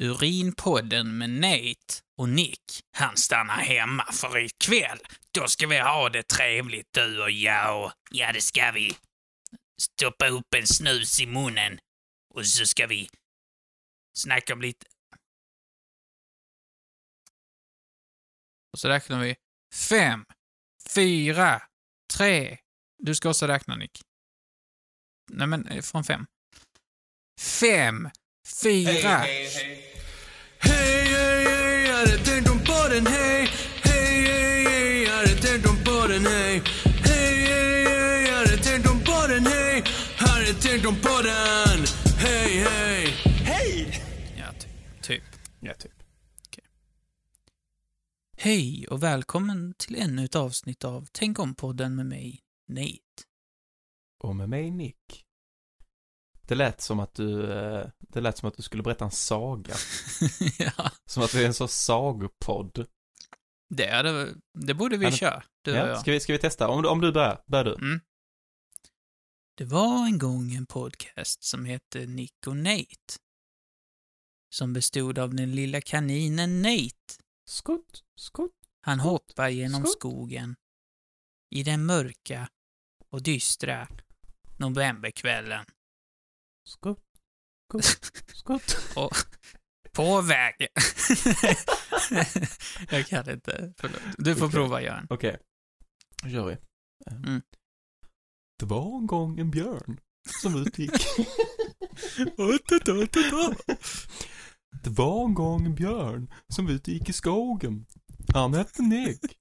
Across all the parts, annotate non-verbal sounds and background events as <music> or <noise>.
Urinpodden med Nate och Nick. Han stannar hemma för ikväll. Då ska vi ha det trevligt du och jag. Ja, det ska vi. Stoppa upp en snus i munnen. Och så ska vi snacka om lite... Och så räknar vi fem, fyra, tre. Du ska också räkna, Nick. Nej, men eh, från fem. Fem, fyra... Hej, hej, hej, hade tänkt om podden, hej. Hej, hej, hej, hade tänkt om podden, hej. Hej, hej, hej, hade tänkt om podden, hej. Hade tänkt om podden, hej, hej. Hej! Ja, ty- typ. Ja, typ. Hej och välkommen till ännu ett avsnitt av Tänk om-podden med mig, Nate. Och med mig Nick. Det lät som att du, eh, det lät som att du skulle berätta en saga. <laughs> ja, Som att vi är en sorts sagopodd. det, hade, det borde vi köra, du och Ja, jag. ska vi, ska vi testa? Om, du- om du börjar, börjar du. Mm. Det var en gång en podcast som hette Nick och Nate. Som bestod av den lilla kaninen Nate. Skutt, skutt. Han hoppar genom skott. skogen. I den mörka och dystra novemberkvällen. Skutt, skutt, <laughs> skutt. Och på vägen... <laughs> jag kan inte. Förlåt. Du får Okej. prova, Göran. Okej, då kör vi. Mm. Det var en gång en björn som utgick. <laughs> Det var en gång en björn som utgick i skogen. Han hette Nick.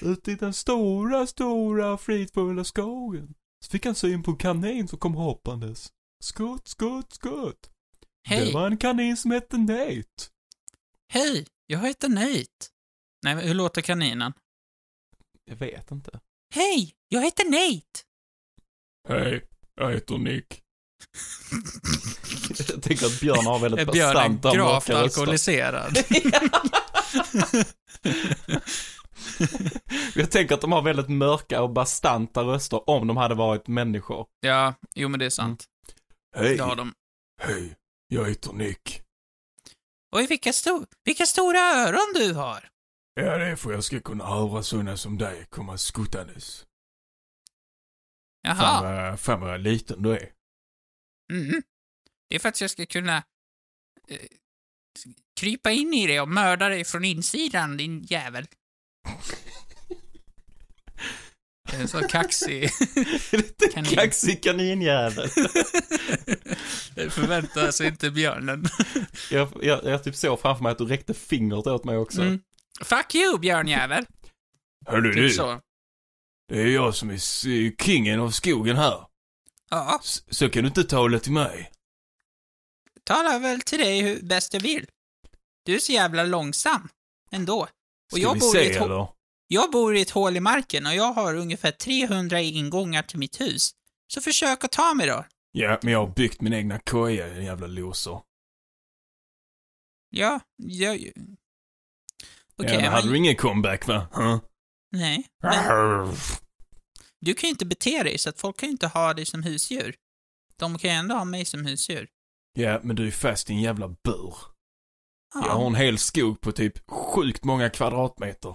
Ute i den stora, stora, fridfulla skogen så fick han syn på en kanin som kom hoppandes. Skutt, skutt, skutt. Hej! Det var en kanin som hette Nate. Hej! Jag heter Nate. Nej, hur låter kaninen? Jag vet inte. Hej! Jag heter Nate! Hej, jag heter Nick. <laughs> jag tänker att björn har väldigt Är bastanta, gravt mörka röster. alkoholiserad? <laughs> <laughs> <laughs> Jag tänker att de har väldigt mörka och bastanta röster om de hade varit människor. ja, jo men det är sant. Hej, Det har de. hej, jag heter Nick. Oj, vilka, sto vilka stora öron du har! Ja, det är för jag ska kunna höra sådana som dig komma skuttandes. Fan Jaha. vad, fan vad liten du är. Mm. Det är för att jag ska kunna eh, krypa in i dig och mörda dig från insidan, din jävel. Det är en så kaxig... <laughs> Kanin. kaxig kaninjävel. <laughs> Det förväntar sig inte björnen. <laughs> jag, jag, jag typ såg framför mig att du räckte fingret åt mig också. Mm. Fuck you, björnjävel! Hörru Typ så. det är jag som är kingen av skogen här. Ja, S- så kan du inte tala till mig. talar väl till dig hur bäst jag vill. Du är så jävla långsam. Ändå. Och jag bor, i se jag bor i ett hål i marken och jag har ungefär 300 ingångar till mitt hus. Så försök att ta mig då. Ja, men jag har byggt min egna koja, en jävla loser. Ja, jag... Okej, ja, men hade du ingen comeback va? Huh? Nej, men du kan ju inte bete dig så att folk kan ju inte ha dig som husdjur. De kan ju ändå ha mig som husdjur. Ja, men du är fast i en jävla bur. Ja, Jag har en hel skog på typ sjukt många kvadratmeter.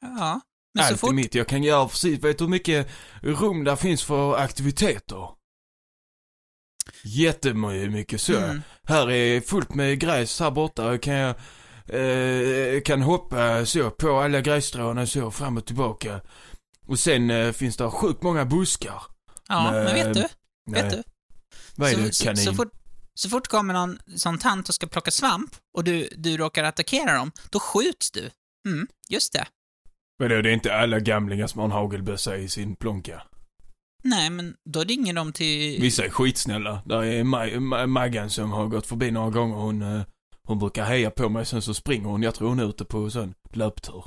ja. Men så Allt är fort... mitt. Jag kan göra precis, vet du hur mycket rum där finns för aktiviteter? Jättemycket så. Mm. Här är fullt med gräs här borta. Kan jag eh, kan hoppa så på alla grässtråna så fram och tillbaka. Och sen eh, finns det sjukt många buskar. Ja, men vet du? Nej. Vet du? Vad är så, det, så, kanin? så, fort, så fort kommer någon sån tant och ska plocka svamp och du, du råkar attackera dem, då skjuts du. Mm, just det. Vadå, det är inte alla gamlingar som har en hagelbössa i sin plånka. Nej, men då ringer de till... Vissa är skitsnälla. Där är Ma- Maggan som har gått förbi några gånger. Hon, eh, hon brukar heja på mig, sen så springer hon. Jag tror hon är ute på sån löptur.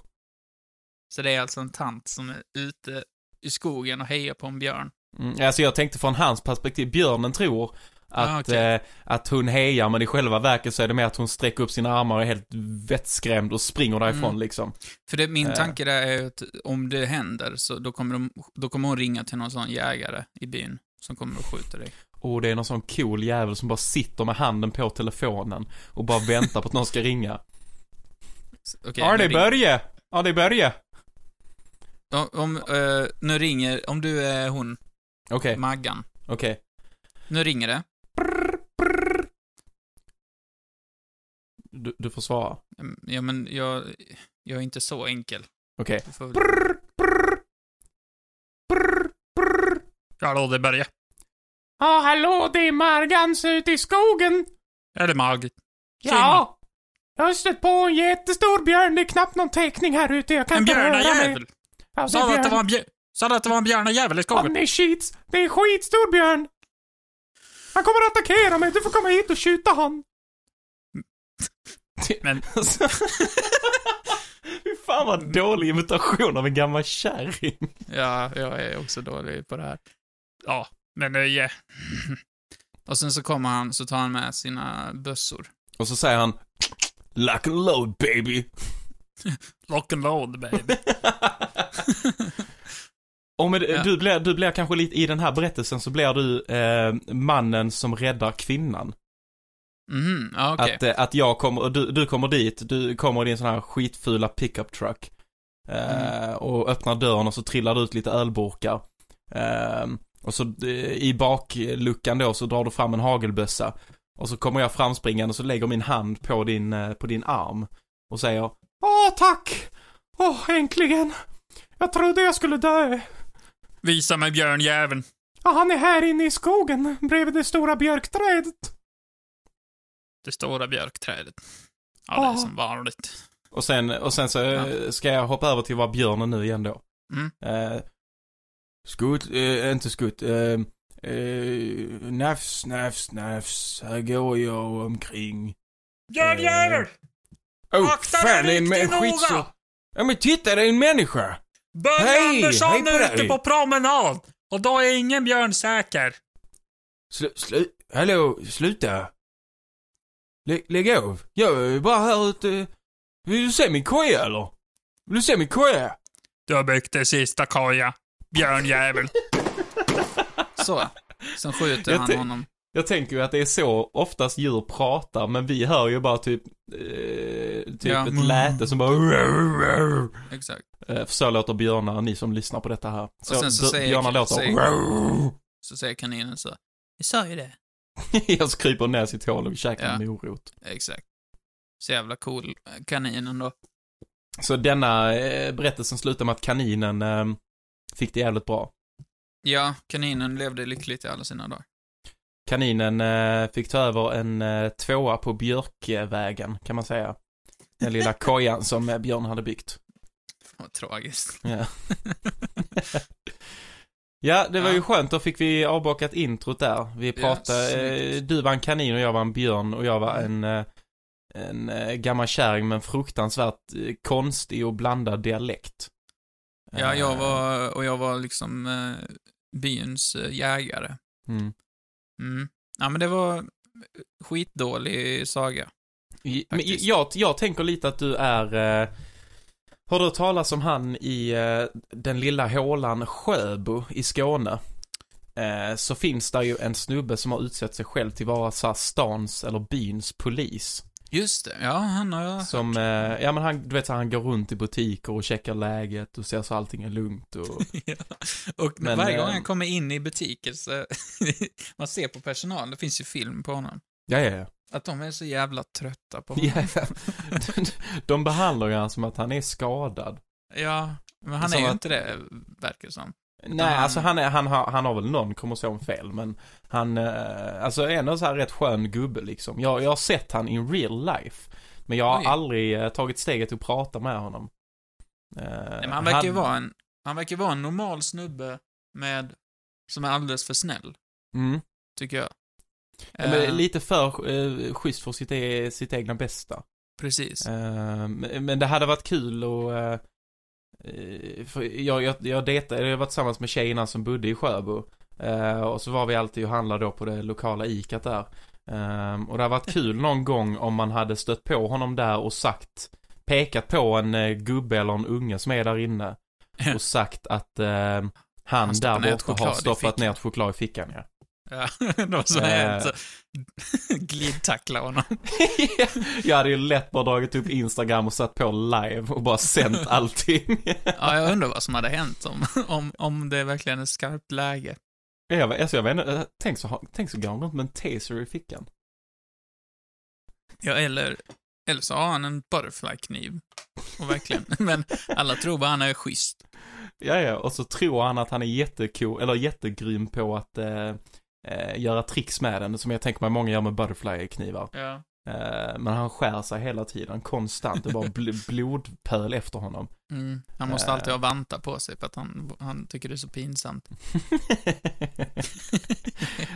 Så det är alltså en tant som är ute i skogen och hejar på en björn. Mm, alltså jag tänkte från hans perspektiv. Björnen tror att, Ah, okej. eh, att hon hejar, men i själva verket så är det mer att hon sträcker upp sina armar och är helt vettskrämd och springer därifrån Mm. liksom. För det, min Eh. tanke där är att om det händer så då kommer, de, då kommer hon ringa till någon sån jägare i byn som kommer och skjuter dig. och det är någon sån cool jävel som bara sitter med handen på telefonen och bara väntar på att någon ska ringa. Okej, Ja, det är Börje. Ja, det är Börje. Om, om eh, nu ringer, om du är hon, Okej, Maggan. okej. Nu ringer det. Du, du får svara. Mm, Ja, men jag, jag är inte så enkel. Okej. Du får väl- Hallå, det börjar. Ja, hallå, det är Margans ute i skogen. Är det Margit? Ja. Jag har stött på en jättestor björn, det är knappt någon täckning här ute, jag kan En inte röra mig. björnajävel! Ja, det Sa är du att det var en björn? Sa du att det var en björnajävel i skogen? den är skits. Det är en skitstor björn. Han kommer att attackera mig, du får komma hit och skjuta han. Men- <laughs> Fy fan vad dålig imitation av en gammal kärring. Ja, jag är också dålig på det här. Ja, men det är... Och sen så kommer han, så tar han med sina bössor. Och så säger han Lock and load baby. Lock and load, baby. <laughs> Och med, Ja. du, blir, du blir kanske lite, i den här berättelsen så blir du eh, mannen som räddar kvinnan. Mhm, ja okej. Att, eh, att jag kommer, och du, du kommer dit, du kommer i din sån här skitfula pickup truck. Eh, Och öppnar dörren och så trillar det ut lite ölburkar. Eh, och så eh, i bakluckan då så drar du fram en hagelbössa. Och så kommer jag framspringande och så lägger min hand på din, på din arm. Och säger Åh tack! Åh äntligen! Jag trodde jag skulle dö. Visa mig björnjäveln. Ja, han är här inne i skogen bredvid det stora björkträdet. Det stora björkträdet. Ja, det är Ja. som vanligt. Och sen, och sen så eh, ska jag hoppa över till vara björnen nu igen då. Mm. Eh, skutt, eh, inte skutt. Eh, eh, nafs, nafs, nafs. Här går jag omkring. Björnjävel! Oh, Akta fan, det är en riktigt men- skit noga! så. Ja men titta, det är en människa. Börje Hej, Andersson hej på är dig. ute på promenad. Och då är ingen björn säker. Slu, slu, hallå, sluta. Lä, lägg av. Jag är bara här ute. Vill du se min koja eller? Vill du se min koja? Du har byggt det sista koja. Björnjävel. <laughs> Så. Sen skjuter Jag han honom. Jag tänker ju att det är så oftast djur pratar, men vi hör ju bara typ, eh, typ Ja. ett läte som bara Exakt. Eh, för så låter björnar, ni som lyssnar på detta här. Så, sen så säger- björnar låter säger- Så säger kaninen så. Jag sa ju det. <laughs> Jag kryper ner sitt hål och käkar Ja. morot. Exakt. Så jävla cool eh, kaninen då. Så denna eh, berättelsen slutar med att kaninen eh, fick det jävligt bra. Ja, kaninen levde lyckligt i alla sina dagar. Kaninen eh, fick ta över en eh, tvåa på Björkvägen, kan man säga. Den lilla <laughs> kojan som eh, Björn hade byggt. Vad tragiskt. Ja. <laughs> ja, det var Ja. ju skönt. Då fick vi avbokat introt där. Vi pratade, snyggt. eh, du var en kanin och jag var en björn och jag var en, eh, en eh, gammal kärring med en fruktansvärt konstig och blandad dialekt. Ja, jag var, och jag var liksom byns jägare. Mm. Mm. Ja, men det var skitdålig saga. I- Men jag, jag tänker lite att du är... Har du hört talas om han i eh, den lilla hålan Sjöbo i Skåne? Eh, så finns där ju en snubbe som har utsett sig själv till vara så här stans eller byns polis. Just det, ja, han har jag Som, eh, ja men han, du vet så här, han går runt i butiker och checkar läget och ser så allting är lugnt och... <laughs> ja. Och Men, varje gång eh, han kommer in i butiker så, <laughs> man ser på personal, det finns ju film på honom, Ja, ja, ja. Att de är så jävla trötta på honom. ja. <laughs> De behandlar ju han som att han är skadad. Ja, men han Som är ju att- inte det, verkar det som. Nej, han- alltså han, är, han, har, han har väl någon kromosomfel, men han, eh, alltså är ändå så här rätt skön gubbe liksom. Jag, jag har sett han in real life, men jag har Oj. aldrig eh, tagit steget att prata med honom. Eh, Nej, men han verkar ju vara en, han verkar vara en normal snubbe med, som är alldeles för snäll, Mm. tycker jag. Ja, men Eh, lite för uh, schysst för sitt, e- sitt egna bästa. Precis. Eh, men det hade varit kul och eh, eh, jag, jag, jag dejtade, jag var tillsammans med tjejerna som bodde i Sjöbo. Eh, och så var vi alltid och handlade då på det lokala ikat där. Eh, och det hade varit kul någon gång om man hade stött på honom där och sagt, pekat på en eh, gubbe eller en unge som är där inne. Och sagt att eh, han, Han där borta har stoppat ner ett choklad i fickan ja. Ja, <laughs> det var så Eh. hänt. <laughs> Glidtackla honom. jag hade ju lätt bara dragit upp Instagram och satt på live och bara sänt <laughs> allting. Ja, jag undrar vad som hade hänt om, om, om det verkligen är skarpt läge. jag, alltså jag vet inte, tänk så, tänk så går han runt med en taser i fickan. Ja, eller, eller så har han en butterfly-kniv. Och verkligen. Men alla tror bara han är schysst. Ja, ja, och så tror han att han är jättecool, eller jättegrym på att eh, eh, göra tricks med den, som jag tänker mig många gör med butterfly-knivar. Ja. Eh, men han skär sig hela tiden, konstant. Det är bara bl- <laughs> blodpöl efter honom. Mm. Han måste Eh. alltid ha vantar på sig för att han, han tycker det är så pinsamt. <laughs>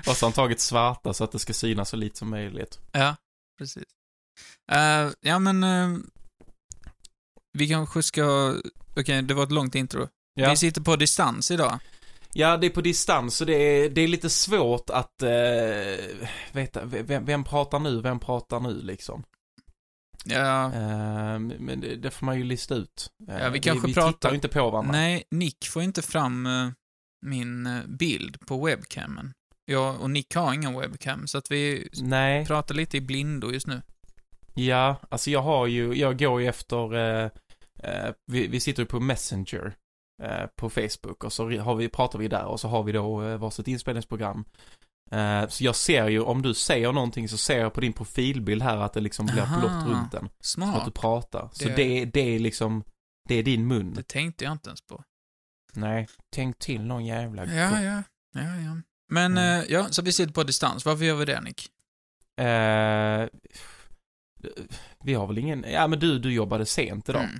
och så har han tagit svarta så att det ska synas så lite som möjligt. Ja, precis. Eh, ja, men... eh, vi kanske ska... Okej, det var ett långt intro. Ja. Vi sitter på distans idag. Ja, det är på distans, så det är, det är lite svårt att eh, veta, vem, vem pratar nu, vem pratar nu liksom. Ja, Eh, men det, det får man ju lista ut. Eh, Ja, vi kanske vi, vi pratar- tittar inte på varandra. nej, Nick får inte fram eh, min eh, bild på webcamen. Jag och Nick har ingen webcam, så att vi Nej, pratar lite i blindo just nu. ja, alltså jag har ju, jag går ju efter, eh, vi, vi sitter ju på Messenger på Facebook och så har vi, pratar vi där och så har vi då eh, varsitt inspelningsprogram. Eh, så jag ser ju, om du säger någonting så ser jag på din profilbild här att det liksom blir Aha. blått runt den. Som att du Smart. pratar. Så Det- det, det är liksom, det är din mun. Det tänkte jag inte ens på. Nej, tänk till någon jävla Ja, ja. Ja, ja. Men, Mm. eh, ja, så vi sitter på distans. Varför gör vi det, Nick? Eh, vi har väl ingen, ja men du, du jobbade sent idag. Mm.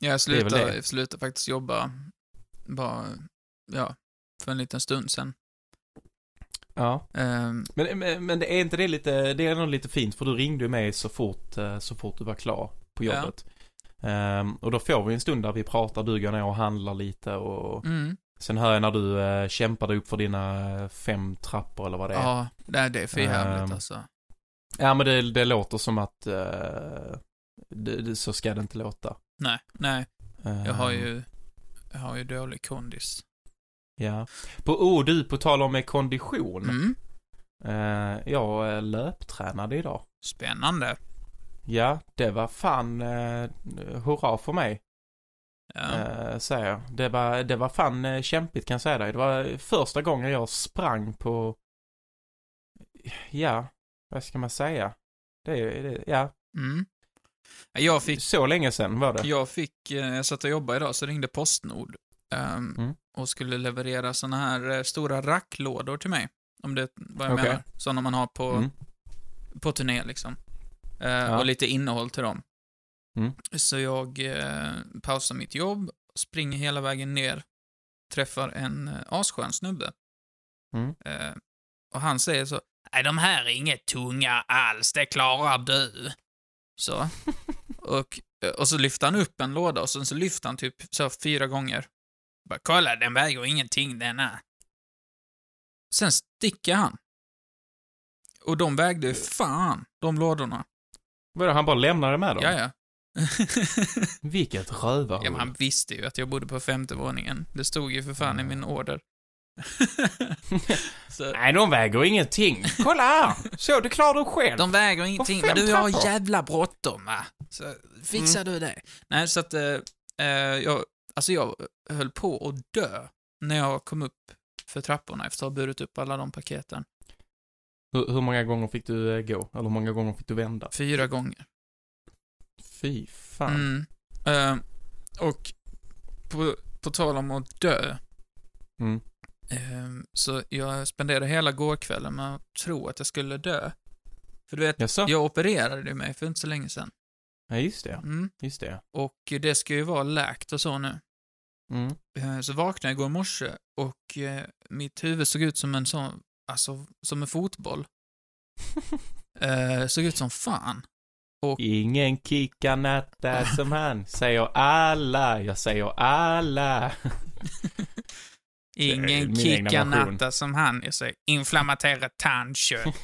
Jag slutade, det. slutade faktiskt jobba bara, ja, för en liten stund sedan. Ja. Ehm, Men, men, men det är inte det lite, det är nog lite fint för du ringde ju mig så fort, eh, så fort du var klar på Ja. jobbet. Ehm, och då får vi en stund där vi pratar, du går ner och handlar lite och mm. sen hör jag när du uh, kämpade upp för dina eh, fem trappor eller vad det är. Ja, det är, det är för jävligt Ehm, alltså. Ja men det, det låter som att eh, det, det, så ska det inte låta. Nej, nej. Jag har ju, jag har ju dålig kondis. Ja. På, oh du, på tal om kondition. Mm. Eh, jag eh, löptränade idag. Spännande. Ja, det var fan eh, hurra för mig, Ja. eh, säger jag. Det var, det var fan eh, kämpigt kan jag säga dig. Det var första gången jag sprang på, ja, vad ska man säga? Det det, ja, Mm. Jag fick, så länge sedan var det. jag fick, eh, jag satt och jobbade idag, så ringde Postnord. ehm, Mm. Och skulle leverera såna här eh, stora racklådor till mig. Om det vad jag Okej. menar. Sådana man har på, Mm. på turné liksom. Eh, Ja. Och lite innehåll till dem. Mm. Så jag eh, pausar mitt jobb, springer hela vägen ner, träffar en eh, asskön snubbe. Eh, och han säger så, Nej, de här är inget tunga alls, det klarar du. Så. och, och så lyfter han upp en låda och sen så lyfter han typ så fyra gånger. Bara, kolla, den väger ingenting denna. Sen sticker han. Och de vägde fan, de lådorna. Vadå, han bara lämnade med dem? Ja, ja. Vilket rövarhull. ja, men han visste ju att jag bodde på femte våningen. Det stod ju för fan i min order. <laughs> så, Nej, de väger ingenting. Kolla här! Så, det klarar du själv. de väger ingenting, men du har trappor. jävla bråttom va? Så fixar du det. Nej, så att, eh, eh, jag, alltså jag höll på att dö när jag kom upp för trapporna efter att ha burit upp alla de paketen. Hur, hur många gånger fick du eh, gå? Eller hur många gånger fick du vända? Fyra gånger. Fy fan. Mm. Eh, och på, på tal om att dö, Mm. Eh, så jag spenderade hela gårkvällen med att tro att jag skulle dö. För du vet, Jaså? jag opererade mig för inte så länge sedan. Ja, just det. Mm. Just det. Och det ska ju vara läkt och så nu. Mm. Eh, Så vaknade jag igår morse och eh, mitt huvud såg ut som en sån, alltså som en fotboll. <laughs> eh, såg ut som fan. Ingen kickar natta som han, säger alla. Jag säger alla. <laughs> Ingen natta som han, jag säger inflammaterat tandkött.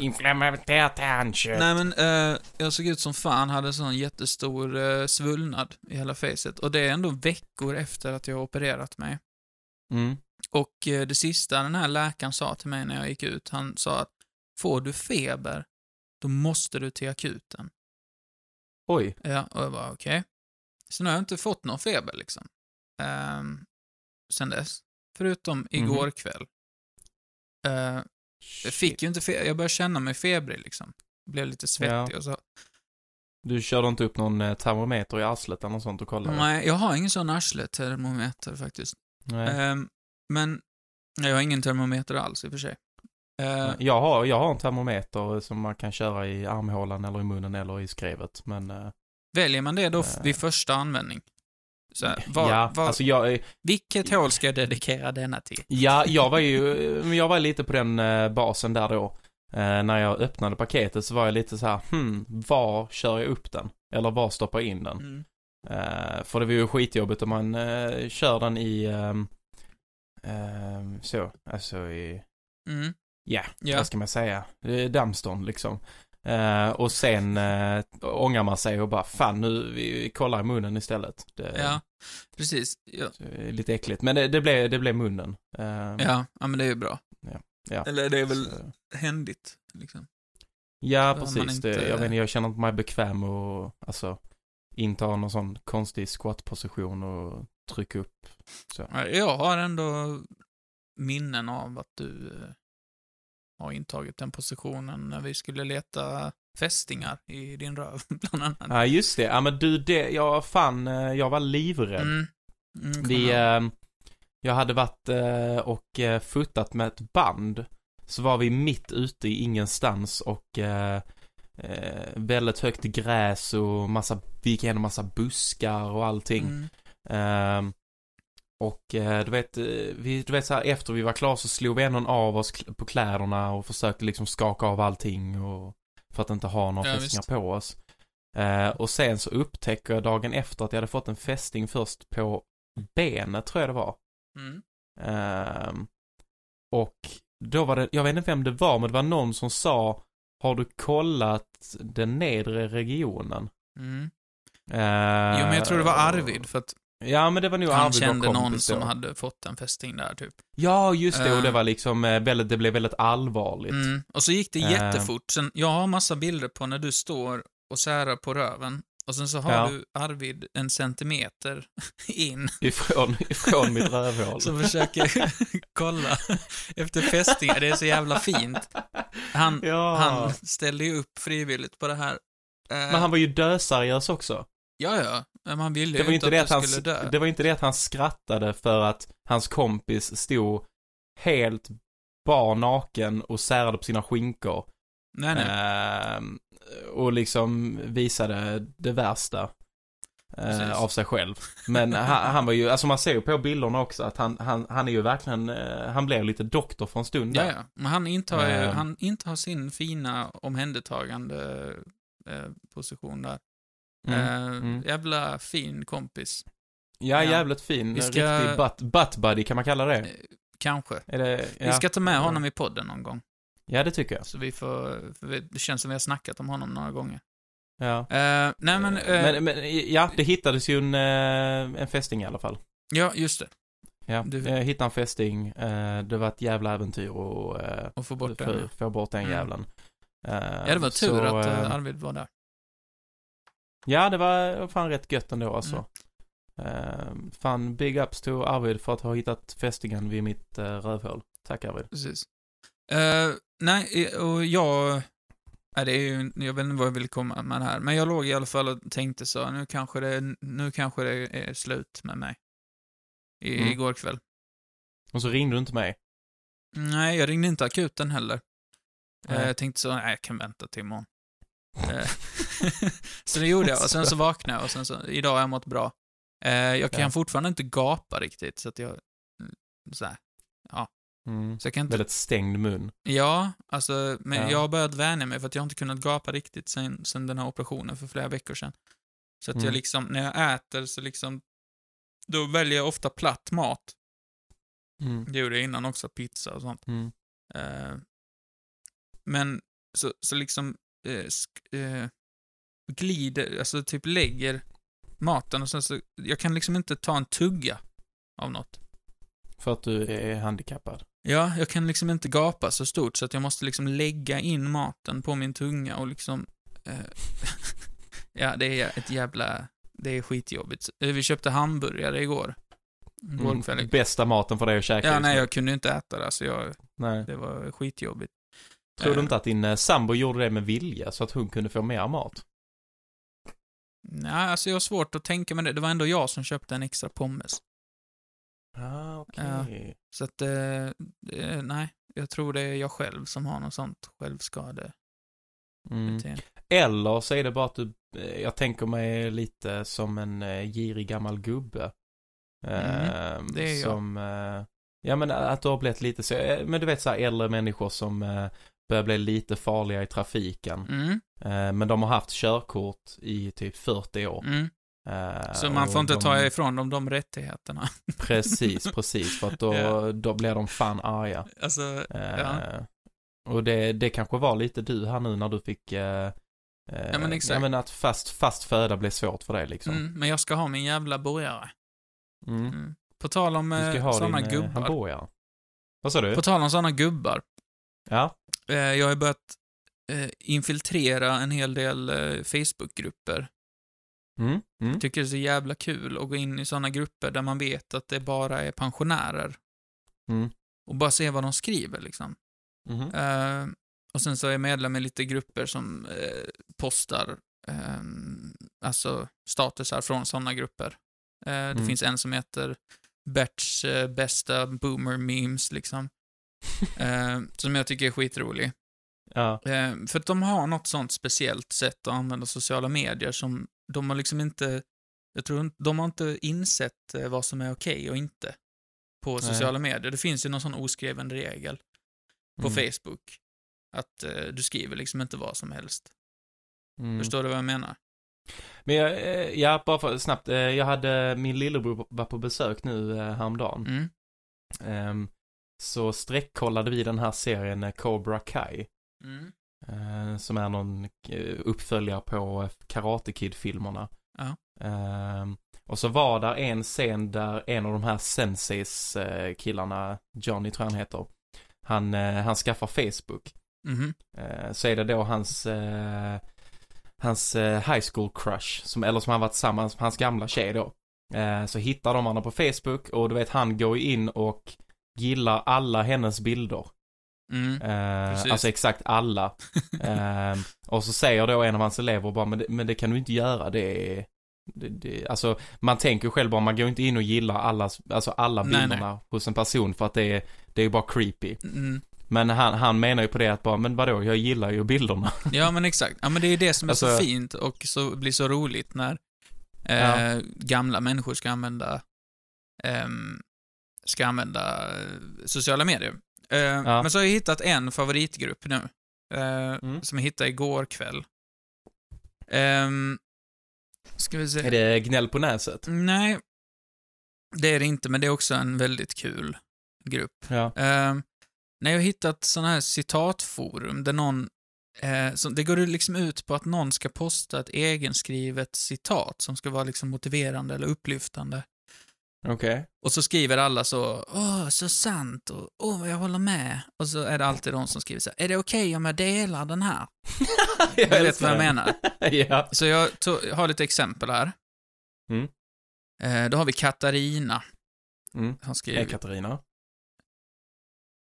<laughs> Inflammerat tandkött. Nej men, eh, jag såg ut som fan, hade sån jättestor eh, svullnad i hela facet. Och det är ändå veckor efter att jag har opererat mig. Mm. Och eh, det sista den här läkaren sa till mig när jag gick ut, han sa att får du feber, då måste du till akuten. Oj. Ja, och jag bara okej. Så nu har jag inte fått någon feber liksom. Um, sen dess. Förutom igår kväll. Eh, jag fick ju inte feber, jag började känna mig febrig liksom. Blev lite svettig Ja. och så. Du körde inte upp någon eh, termometer i arslet eller något sånt och kollade? Nej, jag har ingen sån arslet-termometer faktiskt. Nej. Ehm, men jag har ingen termometer alls i och för sig. Eh, Jag har, jag har en termometer som man kan köra i armhålan eller i munnen eller i skrevet, men... Väljer man det då vid första användning? Så här, vad, ja, vad, alltså jag, eh, vilket hål ska jag dedikera denna till? ja, jag var ju, men jag var lite på den eh, basen där då. Eh, när jag öppnade paketet så var jag lite så här, hmm, var kör jag upp den? Eller var stoppar jag in den? Mm. Eh, för det var ju skitjobbigt om man eh, kör den i, ehm, ehm, så, alltså i, Mm. ja, Ja. vad ska man säga, Eh, dammstånd liksom. Eh, och sen eh, ångrar man sig och bara, fan nu, vi, vi kollar i munnen istället. Det, Ja, precis. Ja. det är lite äckligt, men det, det, blev, det blev munnen. Eh, Ja, ja, men det är ju bra. ja. Eller det är väl Så- händigt, liksom. Ja, Behöver precis. inte- Det, jag vet inte, jag känner inte mig bekväm och alltså inta någon sån konstig squat-position och trycka upp. Så. Ja, Jag har ändå minnen av att du eh, har intagit den positionen när vi skulle leta fästingar i din röv, <laughs> bland annat. Ja, just det. Ja, men du, det, jag fan, eh, jag var livrädd. Mm. Mm, Vi, eh, jag hade varit eh, och eh, fotat med ett band. Så var vi mitt ute i ingenstans och eh, eh, väldigt högt gräs och massa, vi gick igenom massa buskar och allting. Mm. Och eh, du vet, eh, vi, du vet så här, efter vi var klara så slog vi ändå av oss på kläderna och försökte liksom skaka av allting och för att inte ha några Ja, fästingar visst. på oss. Eh, och sen så upptäcker jag dagen efter att jag hade fått en fästing först på benet, tror jag det var. Mm. Ehm, och då var det, jag vet inte vem det var, men det var någon som sa Har du kollat den nedre regionen? Mm. Jo, men jag tror det var Arvid, för att Ja, men det var nog han Arvid kände någon som då. hade fått en fästing där, typ. Ja, just det. Och det Eh. var liksom eh, väldigt, det blev väldigt allvarligt. Mm. Och så gick det Eh. jättefort. Sen, jag har massa bilder på när du står och särar på röven. Och sen så har Ja. du Arvid en centimeter <laughs> in, Ifrån, ifrån mitt <laughs> rövhål. som försöker <laughs> kolla efter fästingar. Det är så jävla fint. Han, ja. han ställde ju upp frivilligt på det här. Men han var ju döseriös också. Ja, ja. Men man ville Det ju var, inte inte det, att att han, skulle dö. det var inte det att han skrattade för att hans kompis stod helt bar naken och särade på sina skinkor. Nej, nej. Ehm, och liksom visade det värsta eh, av sig själv. Men han, han var ju, alltså man ser ju på bilderna också att han, han, han är ju verkligen, eh, han blev lite doktor för en stund Ja, där. ja. Men han intar, ju, Eh. han intar sin fina omhändertagande eh, position där. Mm, Eh, mm. Jävla fin kompis. Ja, Ja. jävligt fin. Vi ska- Riktig butt, butt buddy, kan man kalla det? Eh, Kanske. Det ja. Vi ska ta med honom i podden någon gång. Ja, det tycker jag. Så vi får, det känns som vi har snackat om honom några gånger. Ja. Eh, nej men, eh, men, men, ja, det hittades ju en, en fästing i alla fall. ja just det. Ja, Du- hittade en fästing. Det var ett jävla äventyr och eh, Och få bort den. få bort den Mm. jävlen. Eh, Ja, det var tur så, att Arvid var där. Ja, det var fan rätt gött ändå alltså. Mm. Eh, fan, big ups till Arvid för att ha hittat fästingen vid mitt uh, rövhål. Tack Arvid. Precis. Eh, nej, och jag... Nej, det är ju, jag vet inte vad jag vill komma med här, men jag låg i alla fall och tänkte så, nu kanske det, nu kanske det är slut med mig. I, Mm. Igår kväll. Och så ringde du inte mig. Nej, jag ringde inte akuten heller. Nej. jag tänkte så, nej, jag kan vänta till imorgon. Eh, <laughs> så det gjorde jag, och sen så vaknade jag, och sen så, idag har jag mått bra. Eh, jag kan Ja. fortfarande inte gapa riktigt, så att jag, mm, så här. Mm. Så jag kan inte Väldigt stängd mun. Ja, alltså, men Ja. jag har börjat vänja mig för att jag inte kunnat gapa riktigt sen, sen den här operationen för flera veckor sedan. Så att Mm. jag liksom, när jag äter så liksom, då väljer jag ofta platt mat. Mm. Det gjorde jag innan också, pizza och sånt. Mm. Eh, men så, så liksom, eh, eh, glider, alltså typ lägger maten och sen så, jag kan liksom inte ta en tugga av något. För att du är handikappad. Ja, jag kan liksom inte gapa så stort så att jag måste liksom lägga in maten på min tunga och liksom... Eh, <laughs> ja, det är ett jävla... Det är skitjobbigt. Eh, Vi köpte hamburgare igår. Igår Mm, bästa maten för dig att käka Ja, nej, jag kunde inte äta det, så jag, nej. det var skitjobbigt. Tror du Eh, inte att din eh, sambo gjorde det med vilja så att hon kunde få mer mat? Nej, alltså jag har svårt att tänka mig det. Det var ändå jag som köpte en extra pommes. Ah, okej. Så att, eh, eh, nej. Jag tror det är jag själv som har något sånt självskadebeteende. Mm. Eller så är det bara att du, eh, jag tänker mig lite som en eh, girig gammal gubbe. Eh, Mm, det är jag. Som, eh, ja men att du har blivit lite så, eh, men du vet så här äldre människor som eh, börjar bli lite farliga i trafiken. Mm, Eh, men de har haft körkort i typ 40 år. mm. Eh, Så man får inte de, ta ifrån dem de rättigheterna. <laughs> Precis, precis. För att då, Ja. då blir de fan arga. Alltså, Eh, ja. Och det, det kanske var lite du här nu när du fick eh, Ja, men exakt. Ja men att fast, fast föda blev svårt för dig liksom. Mm, men jag ska ha min jävla burgare. Mm. Mm. På tal om sådana gubbar. hamburgare. Vad sa du? På tal om sådana gubbar. Ja. Eh, jag har börjat eh, infiltrera en hel del eh, Facebookgrupper. Mm. Mm. Jag tycker det är så jävla kul att gå in i sådana grupper där man vet att det bara är pensionärer. Mm. Och bara se vad de skriver liksom. Eh, och sen så är jag medlem i lite grupper som eh, postar eh, alltså statusar från sådana grupper. Det Mm. finns en som heter Berts bästa boomer memes liksom. Eh, som jag tycker är skitrolig. Ja. Eh, för att de har något sånt speciellt sätt att använda sociala medier som de har liksom inte, jag tror inte, de har inte insett eh, vad som är okej och inte på Nej. sociala medier. Det finns ju någon sån oskriven regel på Mm. Facebook. Att eh, du skriver liksom inte vad som helst. Mm. Förstår du vad jag menar? Men jag, eh, ja, bara för snabbt. eh, Jag hade, min lillebror var på besök nu häromdagen. Mm. Ehm, så sträckkollade vi den här serien Cobra Kai. Mm. Eh, som är någon eh, uppföljare på eh, Karate Kid-filmerna. Ja. Ehm, och så var där en scen där en av de här senseis killarna, Johnny tror jag han heter, han, han skaffar Facebook. Mhm. Eh, så är det då hans, hans high school crush, som, eller som han varit tillsammans med hans gamla tjej då. Så hittar de honom på Facebook och du vet han går ju in och gillar alla hennes bilder. Mm. Eh, alltså exakt alla. <laughs> eh, och så säger då en av hans elever bara, men det, men det kan du inte göra, det är det, det, alltså man tänker själv bara, man går inte in och gillar allas, alltså alla Nej, bilderna hos en person för att det är, det är bara creepy. Mm. Men han, han menar ju på det att bara, men vadå, jag gillar ju bilderna. <laughs> Ja, men exakt. Ja, men det är det som är så Alltså- fint och så blir så roligt när eh, Ja. gamla människor ska använda ehm, ska använda eh, sociala medier. Eh, Men så har jag hittat en favoritgrupp nu, eh, Mm. som jag hittade igår kväll. Ehm, ska vi se. Är det gnäll på näset? Nej, det är det inte, men det är också en väldigt kul grupp. Ja. Eh, när jag har hittat sådana här citatforum där någon, eh, så det går liksom ut på att någon ska posta ett egenskrivet citat som ska vara liksom motiverande eller upplyftande. Okej. Och så skriver alla så, åh, så sant, och åh, jag håller med. Och så är det alltid de som skriver så här, är det okej om jag delar den här? <laughs> jag Du vet vad jag menar. <laughs> ja. Så jag tog, har lite exempel här. Mm. Eh, då har vi Katarina. Mm. Hej skriver, Katarina.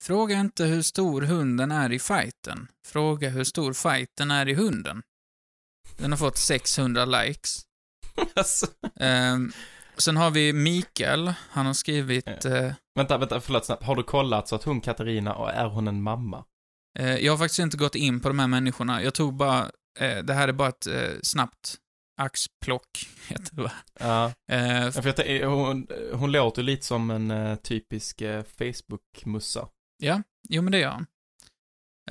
Fråga inte hur stor hunden är i fighten. Fråga hur stor fighten är i hunden. Den har fått 600 likes. <laughs> alltså. Sen har vi Mikael. Han har skrivit... Eh, Vänta, vänta, förlåt snabbt. Har du kollat så att hon Katarina, och är hon en mamma? eh, jag har faktiskt inte gått in på de här människorna. Jag tog bara... Eh, det här är bara ett eh, snabbt axplock, <laughs> heter det va? Ja. Eh, Ja, För jag, hon, hon låter lite som en eh, typisk Facebook-mussa. Ja, jo men det gör.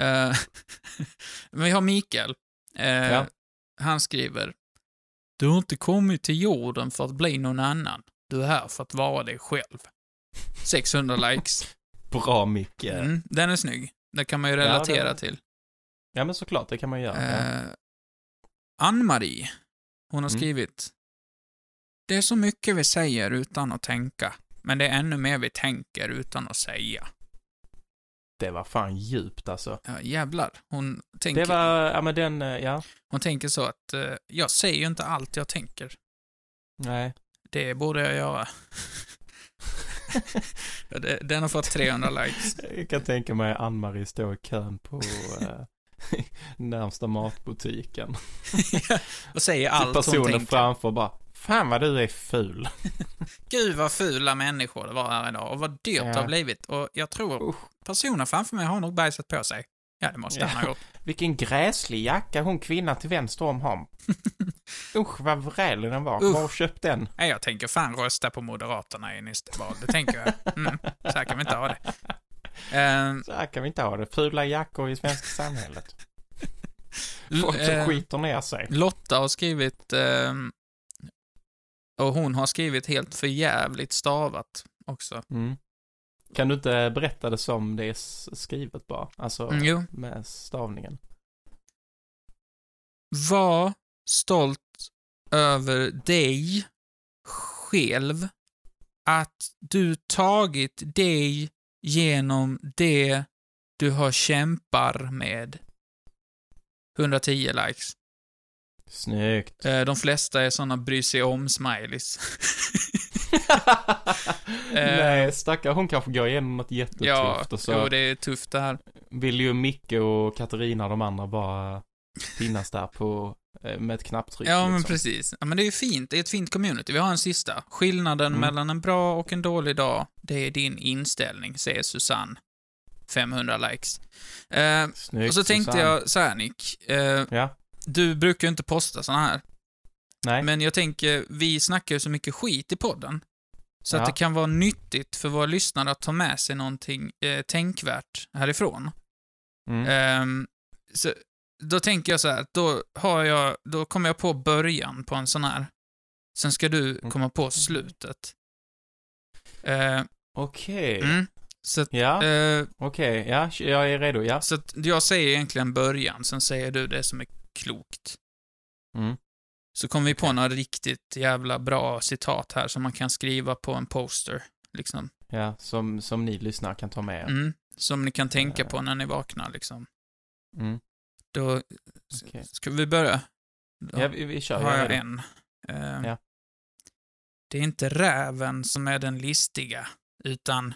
Eh, <laughs> men vi har Mikael. Ja. Han skriver Du har inte kommit till jorden för att bli någon annan. Du är här för att vara dig själv. <laughs> 600 likes. Bra Micke. Mm, den är snygg. Det kan man ju Ja, relatera var- till. Ja men såklart, det kan man göra. ja. Eh, Ann-Marie, hon har Mm. skrivit Det är så mycket vi säger utan att tänka. Men det är ännu mer vi tänker utan att säga. Det var fan djupt alltså. Ja, jävlar. Hon tänker, Det var, ja men den, eh, ja. hon tänker så att eh, jag säger ju inte allt jag tänker. Nej. Det borde jag göra. <laughs> Den har fått 300 likes. Jag kan tänka mig Ann-Marie stå i kön på eh, <laughs> närmsta matbutiken. <laughs> och säger allt hon personen tänker. framför bara, fan vad du är ful. <laughs> Gud vad fula människor det var här idag och vad dyrt det Ja. har blivit. Och jag tror personen framför mig har nog bajsat på sig. Ja, det måste Ja. han ha gjort. <laughs> Vilken gräslig jacka hon kvinnan till vänster om har. <laughs> Usch vad vrälig den var. Usch. Var köpt den? Nej, jag tänker fan rösta på Moderaterna i nästa val. Det tänker jag. Mm, så här kan vi inte ha det. Ehm, Så här kan vi inte ha det. Fula jackor i svenska samhället. Folk som eh, skiter ner sig. Lotta har skrivit, ehm, och hon har skrivit helt för jävligt stavat också. Mm. Kan du inte berätta det som det är skrivet bara? Alltså Mm, med stavningen. Var stolt över dig själv att du tagit dig genom det du har kämpar med. 110 likes. Snyggt. Eh, De flesta är såna bry sig om-smileys. <laughs> Nej, stackare, hon kanske går igenom något jättetufft Eh. ja, och så jo, det är tufft det här. vill ju Micke och Katarina och de andra bara finnas där på, eh, med ett knapptryck. Ja, men liksom. precis. Ja, men det är ju fint. Det är ett fint community. Vi har en sista. Skillnaden Mm. mellan en bra och en dålig dag, det är din inställning, säger Susanne. 500 likes. Eh, Snyggt, och så tänkte Susanne. jag så här, Nick. Eh, Ja, du brukar ju inte posta såna här. nej. Men jag tänker, vi snackar ju så mycket skit i podden. Så Ja. att det kan vara nyttigt för våra lyssnare att ta med sig någonting eh, tänkvärt härifrån. Mm. Ehm, så, då tänker jag så här, då har jag, då kommer jag på början på en sån här. Sen ska du Mm. komma på slutet. Eh, Okej. mm, så att, Ja, eh, okej. Ja, jag är redo. Ja. så att jag säger egentligen början, sen säger du det som är klokt. Mm. Så kommer vi på några riktigt jävla bra citat här som man kan skriva på en poster. Liksom. Ja, som, som ni lyssnare kan ta med er. Mm, som ni kan tänka Eh. på när ni vaknar, liksom. Mm. Då, Okej. ska vi börja? Då Ja, vi, vi kör. har jag redo. en. Eh, Ja. Det är inte räven som är den listiga, utan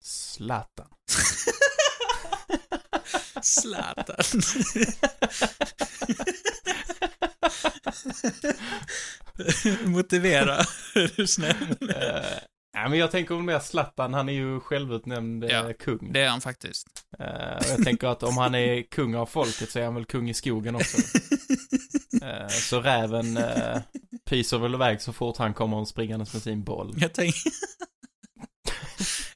Zlatan. <laughs> Zlatan. Motivera, är du snäll. Eh, ja, men jag tänker mer Zlatan, han är ju självutnämnd eh, Ja, kung. Det är han faktiskt. Och jag tänker att om han är kung av folket så är han väl kung i skogen också. <laughs> Eh, så räven uh, pyser väl iväg så fort han kommer springandes med sin boll. Jag, tänk...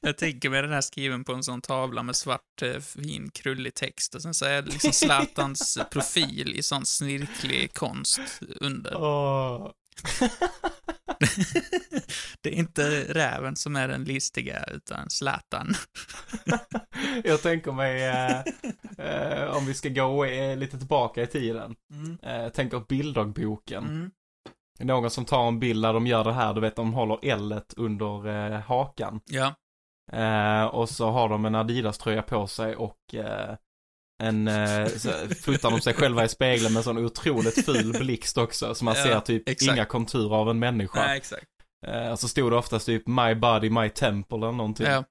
jag tänker mig den här skriven på en sån tavla med svart, eh, fin, krullig text och sen så är det liksom Zlatans <laughs> profil i sån snirklig konst under. Åh. <laughs> Det är inte räven som är den listiga, utan Zlatan. <laughs> jag tänker mig, eh, eh, om vi ska gå eh, lite tillbaka i tiden. Eh, jag tänker bilddagboken. Mm. Någon som tar en bild där de gör det här, du vet de håller L under hakan. Ja, Eh, och så har de en Adidas-tröja på sig och eh, en, eh, så fotar de sig själva i spegeln med en sån otroligt ful blixt också. Så man Ja, ser typ exakt. inga konturer av en människa. nej, exakt. Eh, så stod det oftast typ My body, my temple eller någonting. Ja.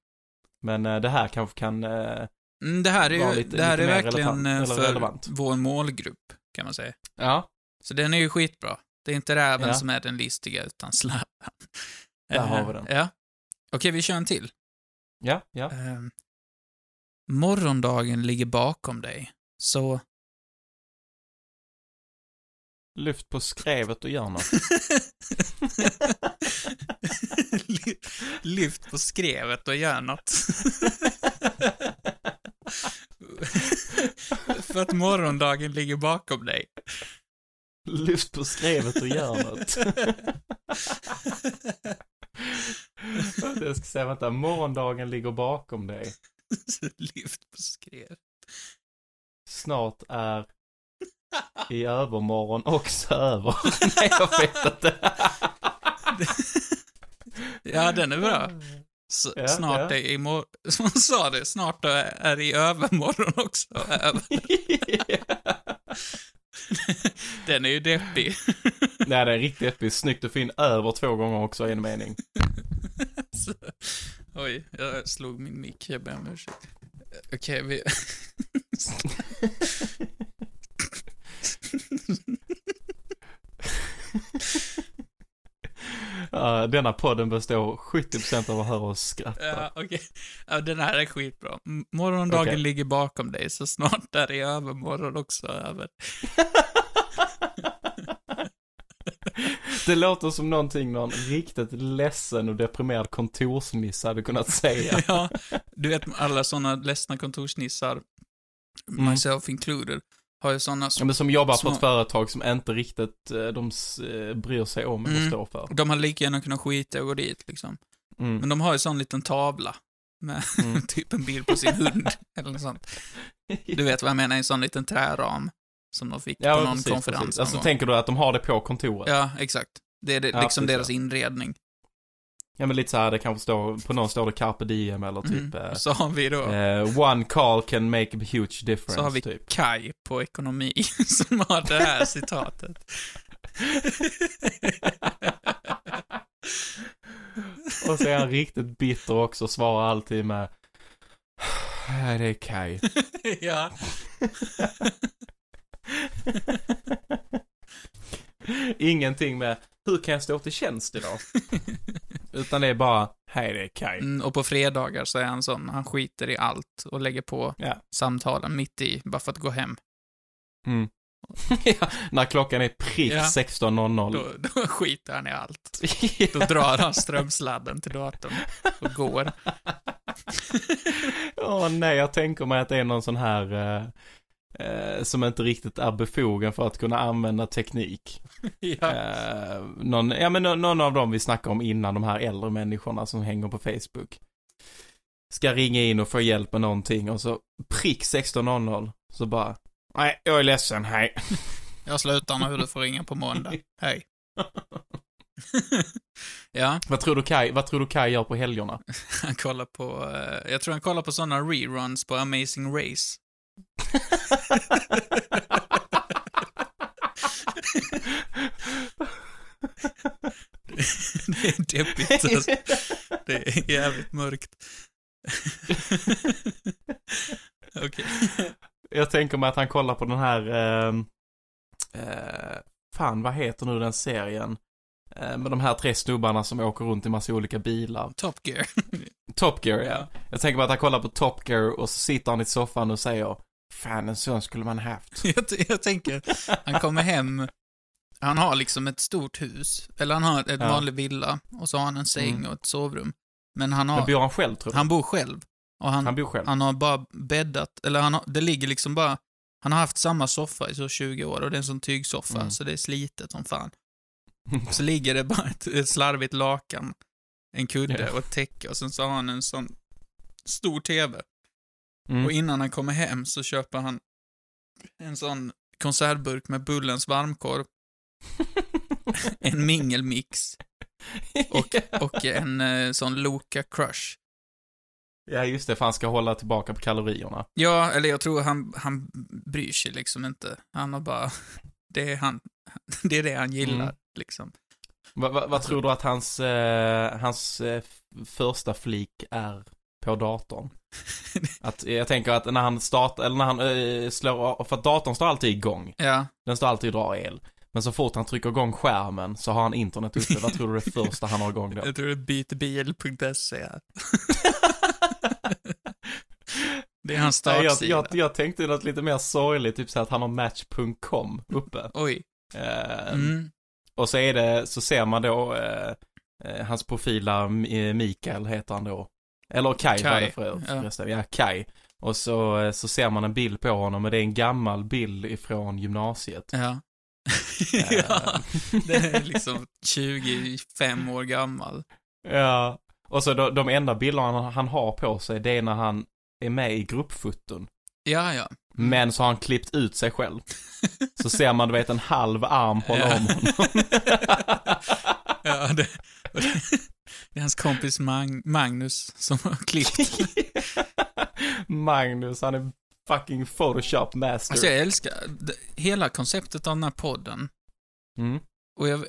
Men eh, det här kanske kan, eh, Mm, det här är ju, lite- det här är verkligen relevant- eh, för relevant. vår målgrupp, kan man säga. ja, Så den är ju skitbra. Det är inte räven Ja. som är den listiga, utan Zlatan. Där Eh, har vi den. Ja. Okej, vi kör en till. Ja, ja. Eh, morgondagen ligger bakom dig, så... Lyft på skrevet och gör något. Ly- <laughs> Lyft på skrevet och gör något. <laughs> För att morgondagen ligger bakom dig. Lyft på skrevet och gör något. <laughs> Jag ska säga, vänta, morgondagen ligger bakom dig. <laughs> Lyft på skrevet. Snart är <laughs> i övermorgon också över. <laughs> Nej, jag vet inte. Ja, den är bra. S- Ja, snart ja. är imorgon, som hon sa det, snart är är i övermorgon också över. Den är ju deppig. Nej, det är riktigt episkt. Snyggt att få in över två gånger också i en mening. Så, oj, jag slog min mick, jag ber om ursäkt. Okej, vi... <laughs> Ja, denna podden består 70% av att höra oss skratta. Ja, okej. Ja, den här är skitbra. Morgondagen Okej. ligger bakom dig, så snart är det övermorgon också över. <laughs> Det låter som någonting någon riktigt ledsen och deprimerad kontorsnisse hade kunnat säga. <laughs> Ja, du vet alla sådana ledsna kontorsnissar, Mm. myself included, har ju sådana Ja, men som jobbar på Små- ett företag som inte riktigt eh, de eh, bryr sig om eller Mm. står för. De hade lika gärna kunnat skita och gå dit liksom. Mm. Men de har ju sån liten tavla med Mm. <laughs> typ en bild på sin hund eller något sånt. <laughs> Du vet vad jag menar, en sån liten träram som de fick ja, på någon precis, konferens. precis. Alltså tänker du att de har det på kontoret? Ja, exakt. Det är det, Ja, liksom precis, deras ja. inredning. Ja, men lite så här, det kanske står, på någon står det carpe diem eller typ Mm. Så har vi då, eh, one call can make a huge difference, så har vi typ. Kai på ekonomi <laughs> som har det här citatet. <laughs> Och så är han riktigt bitter också och svarar alltid med det är Kai. <laughs> ja. <laughs> Ingenting med hur kan jag stå till tjänst idag? <laughs> Utan det är bara, hej det är Kai. Mm, och på fredagar så är han sån, han skiter i allt och lägger på Ja. samtalen mitt i, bara för att gå hem. Mm. <laughs> ja, när klockan är prick Ja. 16.00. Då, då skiter han i allt. Då drar han strömsladden till datorn och går. Åh nej, jag tänker mig att det är någon sån här eh, eh, som inte riktigt är befogen för att kunna använda teknik. <laughs> Ja. Eh, någon, ja men nå- någon av dem vi snackade om innan, de här äldre människorna som hänger på Facebook. Ska ringa in och få hjälp med någonting och så prick 16.00 så bara, nej jag är ledsen, hej. <laughs> Jag slutar nu, du får ringa på måndag. <laughs> Hej. ja, vad tror du Kai, vad tror du Kai gör på helgerna? han kollar på, eh, jag tror han kollar på sådana reruns på Amazing Race. Det är deppigt alltså. Det är jävligt mörkt. Okej. Jag tänker mig att han kollar på den här, eh, eh, fan vad heter nu den serien? Eh, med de här tre snubbarna som åker runt i massa olika bilar. Top Gear. Top Gear. Ja. Jag tänker mig att han kollar på Top Gear och så sitter han i soffan och säger Fan, en sån skulle man haft. <laughs> jag, jag tänker, han kommer hem, han har liksom ett stort hus, eller han har ett Ja. vanlig villa, och så har han en säng Mm. och ett sovrum. Men han Men har, bor han själv tror du? han bor själv. Och han, Han bor själv? han har bara bäddat, eller han har, det ligger liksom bara, han har haft samma soffa i så 20 år och det är en sån tygsoffa, Mm. så det är slitet som fan. <laughs> Så ligger det bara ett, ett slarvigt lakan, en kudde och ett täcke och sen så har han en sån stor TV. Mm. Och innan han kommer hem så köper han en sån konservburk med Bullens varmkorv, <laughs> en mingelmix och, och en eh, sån Loka Crush. Ja, just det, för han ska hålla tillbaka på kalorierna. Ja, eller jag tror han, han bryr sig liksom inte. Han har bara, <laughs> det är, han, <laughs> det, är det han gillar, Mm. liksom. Va, va, vad tror du att hans, eh, hans eh, första flik är på datorn? <laughs> Att, jag tänker att när han startar, eller när han eh, slår för att datorn står alltid igång. Ja, Den står alltid och drar el. Men så fort han trycker igång skärmen så har han internet uppe. Vad tror du det första han har igång då? jag tror det är bytebil.se här. <laughs> Det är hans Nej, jag, startsida. jag, jag tänkte något lite mer sorgligt, typ så att han har match.com uppe. Oj. Eh, Mm. Och så är det, så ser man då eh, eh, hans profiler, eh, Mikael heter han då. Eller Kai, Kai, var det för, ja. förresten. Ja, Kai. Och så, eh, så ser man en bild på honom och det är en gammal bild ifrån gymnasiet. Ja. <laughs> ja, den är liksom 25 år gammal. Ja. Och så de, de enda bilderna han, han har på sig, det är när han är med i gruppfoton. Ja, ja. Men så har han klippt ut sig själv. <laughs> Så ser man, du vet, en halv arm hålla Ja. om honom. <laughs> Ja, det, det är hans kompis Mag, Magnus som har klippt. <laughs> Magnus, han är fucking photoshop master. Alltså jag älskar hela konceptet av den här podden. Mm. Och jag... <laughs>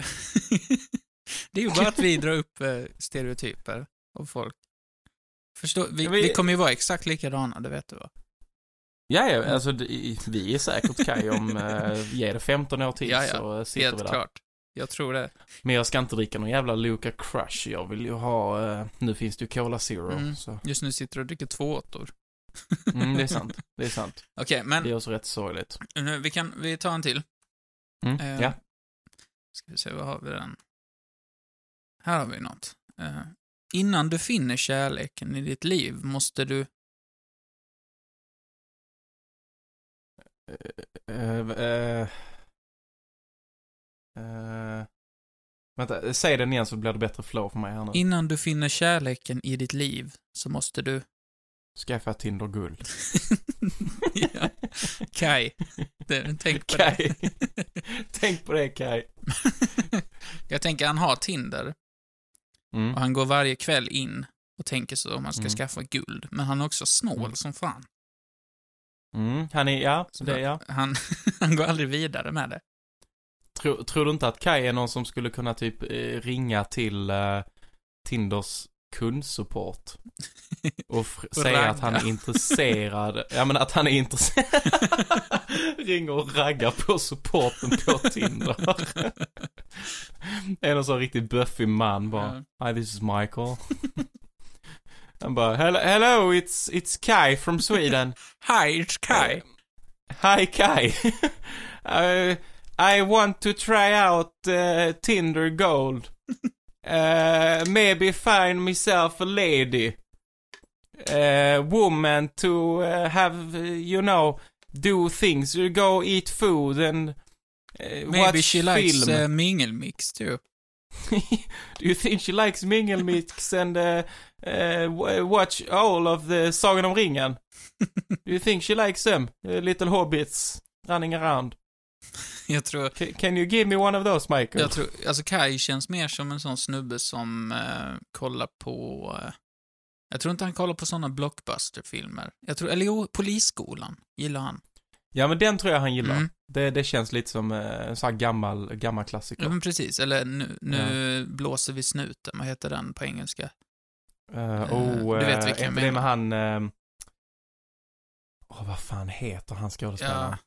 det är ju bara att vi drar upp eh, stereotyper av folk. Förstå, vi, Ja, vi- vi kommer ju vara exakt likadana, det vet du va? Ja, ja, alltså vi är säkert Kaj om, uh, ge det 15 år till Ja, ja. så eh, sitter vi där. klart. Jag tror det. Men jag ska inte dricka någon jävla Luca Crush. Jag vill ju ha, eh, nu finns det ju Cola Zero. Mm. Så. Just nu sitter du och dricker två åttor. Mm, det är <laughs> sant. Det är sant. Okej, men Det är också rätt sorgligt. nu, vi kan, vi tar en till. Mm. Eh, Ja. Ska vi se, vad har vi den? Här har vi något. Eh, innan du finner kärleken i ditt liv måste du... vänta, säg den igen så blir det bättre flow för mig här nu. Innan du finner kärleken i ditt liv så måste du... Skaffa Tinder guld. <laughs> ja. Kai. Det, tänk på det. Kaj. Tänk på det Kaj. <laughs> Jag tänker, han har Tinder Mm. och han går varje kväll in och tänker så om han ska Mm. skaffa guld. Men han är också snål Mm. som fan. Mm. Han är, ja, Så det, ja. Han, <laughs> han går aldrig vidare med det. Tror, tror du inte att Kai är någon som skulle kunna typ eh, ringa till eh, Tinders kundsupport? Och fr- <laughs> säga att han är intresserad, ja men att han är intresserad. <laughs> Ringer och raggar på supporten på Tinder. <laughs> är någon sån riktigt buffig man bara, hi this is Michael. Han bara, hello, hello it's, it's Kai from Sweden. Hi, it's Kai. Hi Kai. uh, I want to try out uh, Tinder Gold. Uh, <laughs> maybe find myself a lady. Uh, woman to uh, have, you know, do things. You go eat food and Maybe watch she likes film. uh, mingelmix too. <laughs> do you think she likes mingle mix and watch all of the Sagan om ringen? <laughs> do you think she likes them? Little hobbits running around. <laughs> Jag tror, Can, can you give me one of those, Michael? jag tror, alltså Kai känns mer som en sån snubbe som eh, kollar på, eh, jag tror inte han kollar på såna blockbusterfilmer. Jag tror, eller jo, Polisskolan gillar han. Ja, men den tror jag han gillar. Mm. Det, det känns lite som eh, en sån här gammal, gammal klassiker. Ja, men precis. Eller nu, nu blåser vi snuten, vad heter den på engelska? Eh, oh, du vet vilken är jag det med menar. han... Åh, vad fan heter han skådespelaren? Ja.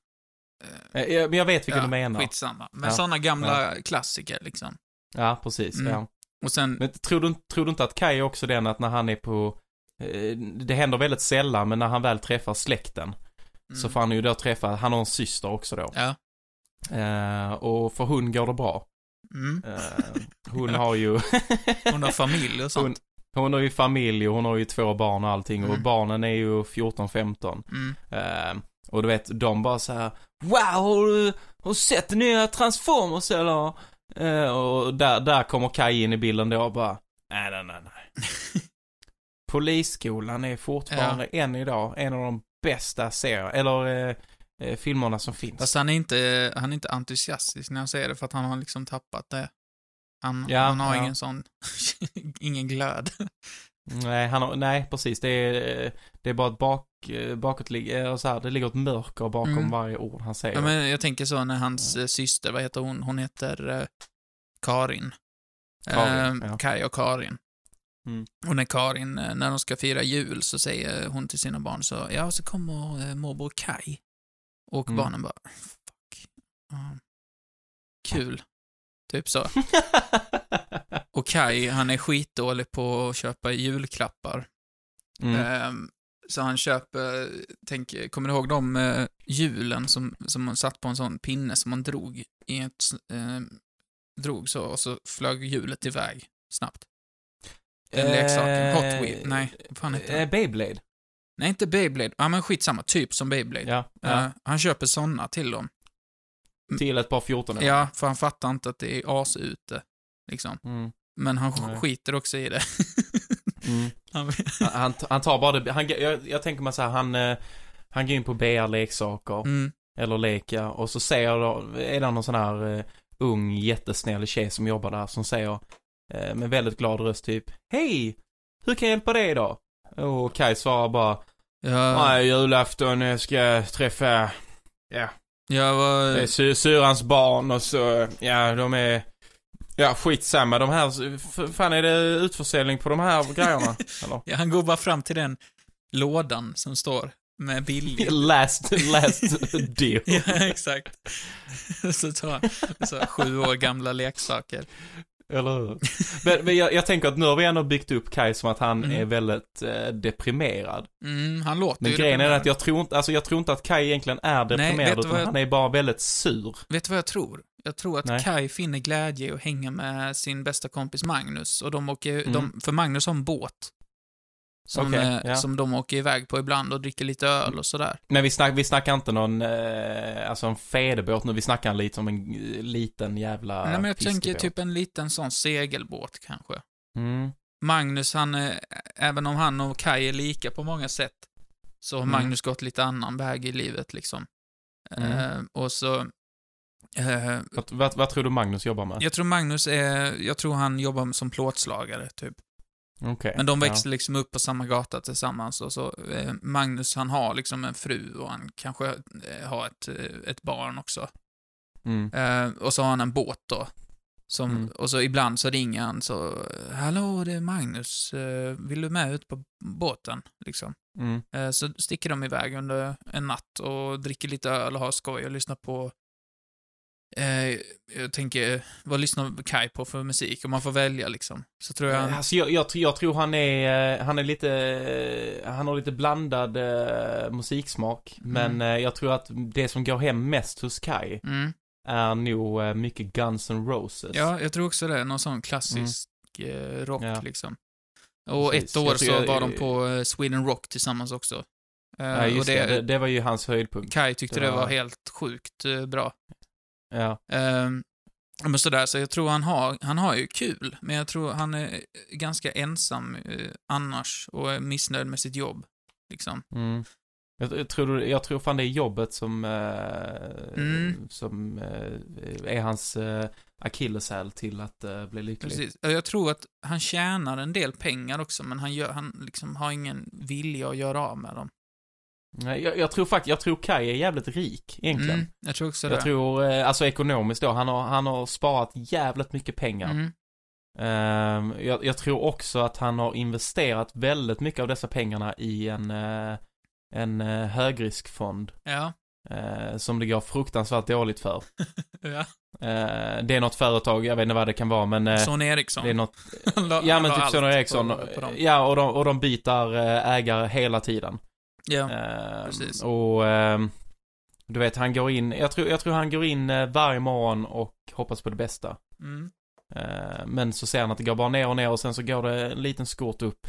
Eh, jag- men jag vet vilken ja, du menar. Skitsamma. Men Ja. såna gamla klassiker liksom. Ja, precis. Mm. Ja. Och sen, Men tror du, tror du inte att Kai är också den att när han är på... eh, Det händer väldigt sällan, men när han väl träffar släkten så mm, får han ju då träffa, han har en syster också då. Ja. Eh, och för hon går det bra. Mm. Eh, hon <laughs> har ju... Hon har familj och <laughs> sånt. Hon har ju familj och hon har ju två barn och allting och Mm. barnen är ju 14-15. Mm. Eh, och du vet, de bara så här: Wow, har du, har du sett nya Transformers eller? Eh, och där, där kommer Kai in i bilden då och bara, nej, nej, nej, nej. <laughs> Polisskolan är fortfarande än idag en av de bästa serier, eller eh, eh, filmerna som finns. Fast han är, inte, han är inte entusiastisk när han säger det för att han har liksom tappat det. Han, Ja, han har ja. ingen sån, <laughs> ingen glöd. Nej, han har, nej, precis. Det är, det är bara ett bak, bakåt, så här, det ligger ett mörker bakom Mm. varje ord han säger. Ja, men jag tänker så när hans eh, syster, vad heter hon? Hon heter eh, Karin. Karin, Eh, ja. Kaj och Karin. Mm. Och när Karin, eh, när de ska fira jul så säger hon till sina barn så, ja, så kommer eh, morbror Kaj. Och Mm. barnen bara, fuck. Ja. kul. Typ så. <laughs> Och Kai, han är skitdålig på att köpa julklappar. mm. Ehm, så han köper, tänk, kommer du ihåg de uh, hjulen som, som man satt på en sån pinne som man drog i ett, eh, drog så och så flög hjulet iväg snabbt. Den leksaken, Hot Wheel, nej, vad fan heter Eh? Beyblade. Nej, inte Beyblade, ja men skitsamma, typ som Beyblade. Ja, ja. Eh, han köper såna till dem. Till ett par 14 år. Ja, för han fattar inte att det är as ute, liksom. Mm. Men han Nej. skiter också i det. Mm. <laughs> han, Han, han tar bara det, han, jag, jag tänker mig så här, han, eh, Han går in på BR leksaker, Mm. eller leka, och så säger då, är det någon sån här eh, ung jättesnäll tjej som jobbar där som säger eh, med väldigt glad röst typ Hej! Hur kan jag hjälpa dig då? Och Kai svarar bara Ja, Nej, julafton jag ska träffa, ja, jag var... det är sy- syrrans barn och så, ja, de är, ja, skitsamma. De här, fan är det utförsäljning på de här grejerna? <laughs> Eller? Ja, han går bara fram till den lådan som står med billig. <laughs> last, last deal. <laughs> ja, exakt. Så tar han så sju år gamla leksaker. Eller hur? Men, men jag, jag tänker att nu har vi ändå byggt upp Kai som att han Mm. är väldigt eh, deprimerad. Mm, han låter Men ju grejen är att jag tror inte, alltså jag tror inte att Kai egentligen är deprimerad, du utan jag- han är bara väldigt sur. Vet du vad jag tror? Jag tror att Nej. Kai finner glädje i att hänga med sin bästa kompis Magnus. Och de åker, Mm. de, för Magnus har en båt. Som, Okej, eh, ja. som de åker iväg på ibland och dricker lite öl och sådär. Men vi, snack, vi snackar inte någon, eh, alltså en federbåt nu, vi snackar lite som en eh, liten jävla Nej, men jag tänker typ en liten sån segelbåt kanske. Mm. Magnus, han är, även om han och Kai är lika på många sätt, så har Mm. Magnus gått lite annan väg i livet liksom. Mm. Eh, och så... Eh, Vad, vad, vad tror du Magnus jobbar med? jag tror Magnus är, jag tror han jobbar som plåtslagare, typ. Okej. Men de ja. växer liksom upp på samma gata tillsammans och så, eh, Magnus han har liksom en fru och han kanske eh, har ett, eh, ett barn också. Mm. Eh, och så har han en båt då. Som, Mm. Och så ibland så ringer han så, hallå det är Magnus, eh, vill du med ut på båten? Liksom. Mm. Eh, så sticker de iväg under en natt och dricker lite öl och har skoj och lyssnar på eh, jag tänker, vad lyssnar Kai på för musik? Om man får välja liksom. Så tror jag han, Alltså jag, jag, jag tror han är, eh, han är lite, eh, han har lite blandad eh, musiksmak. Mm. Men eh, jag tror att det som går hem mest hos Kai mm. är nog eh, mycket Guns N' Roses. Ja, jag tror också det. Någon sån klassisk eh, rock Ja. liksom. Och Precis. ett år så jag- var de på eh, Sweden Rock tillsammans också. Eh, Ja, just och det, det, det, var ju hans höjdpunkt. Kai tyckte det det var var- helt sjukt eh, bra. Ja. Ehm, men sådär, så jag tror han har, han har ju kul, men jag tror han är ganska ensam eh, annars och är missnöjd med sitt jobb. Liksom. Mm. Jag, jag, tror, jag tror fan det är jobbet som, eh, Mm. som eh, är hans eh, akilleshäl till att eh, bli lycklig. Precis. Jag tror att han tjänar en del pengar också, men han, gör, han liksom har ingen vilja att göra av med dem. Jag, jag tror faktiskt, jag tror Kai är jävligt rik egentligen. Mm, jag tror också Jag det. tror, eh, alltså ekonomiskt då, han har, han har sparat jävligt mycket pengar. Mm. Ehm, jag, jag tror också att han har investerat väldigt mycket av dessa pengarna i en, eh, en eh, högriskfond. Ja. eh, som det går fruktansvärt dåligt för. <laughs> ja. Eh, det är något företag, jag vet inte vad det kan vara, men eh, Son Eriksson. det är något, la- ja men typ Sonny Eriksson. på- på ja, och de, och de byter ägare hela tiden. Ja. Ehm, precis. Och ehm, du vet, han går in, jag tror, jag tror han går in eh, varje morgon och hoppas på det bästa. Mm. Eh, Men så ser han att det går bara ner och ner och sen så går det en liten skort upp.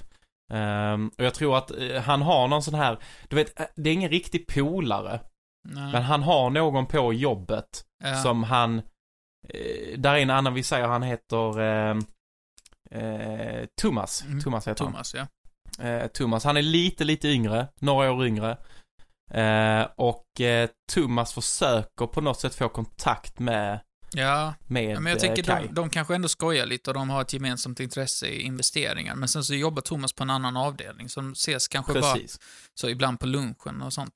Ehm, och jag tror att eh, han har någon sån här, du vet, eh, det är ingen riktig polare. Nej. Men han har någon på jobbet ja. som han, eh, där är en annan, vi säger han heter eh, eh, Thomas. Mm, Thomas heter Thomas, ja. Eh, Thomas, han är lite, lite yngre, några år yngre. Eh, och eh, Thomas försöker på något sätt få kontakt med, Ja, med ja, men jag eh, tänker Kai. de, de kanske ändå skojar lite och de har ett gemensamt intresse i investeringar. Men sen så jobbar Thomas på en annan avdelning, så de ses kanske bara Precis, så ibland på lunchen och sånt.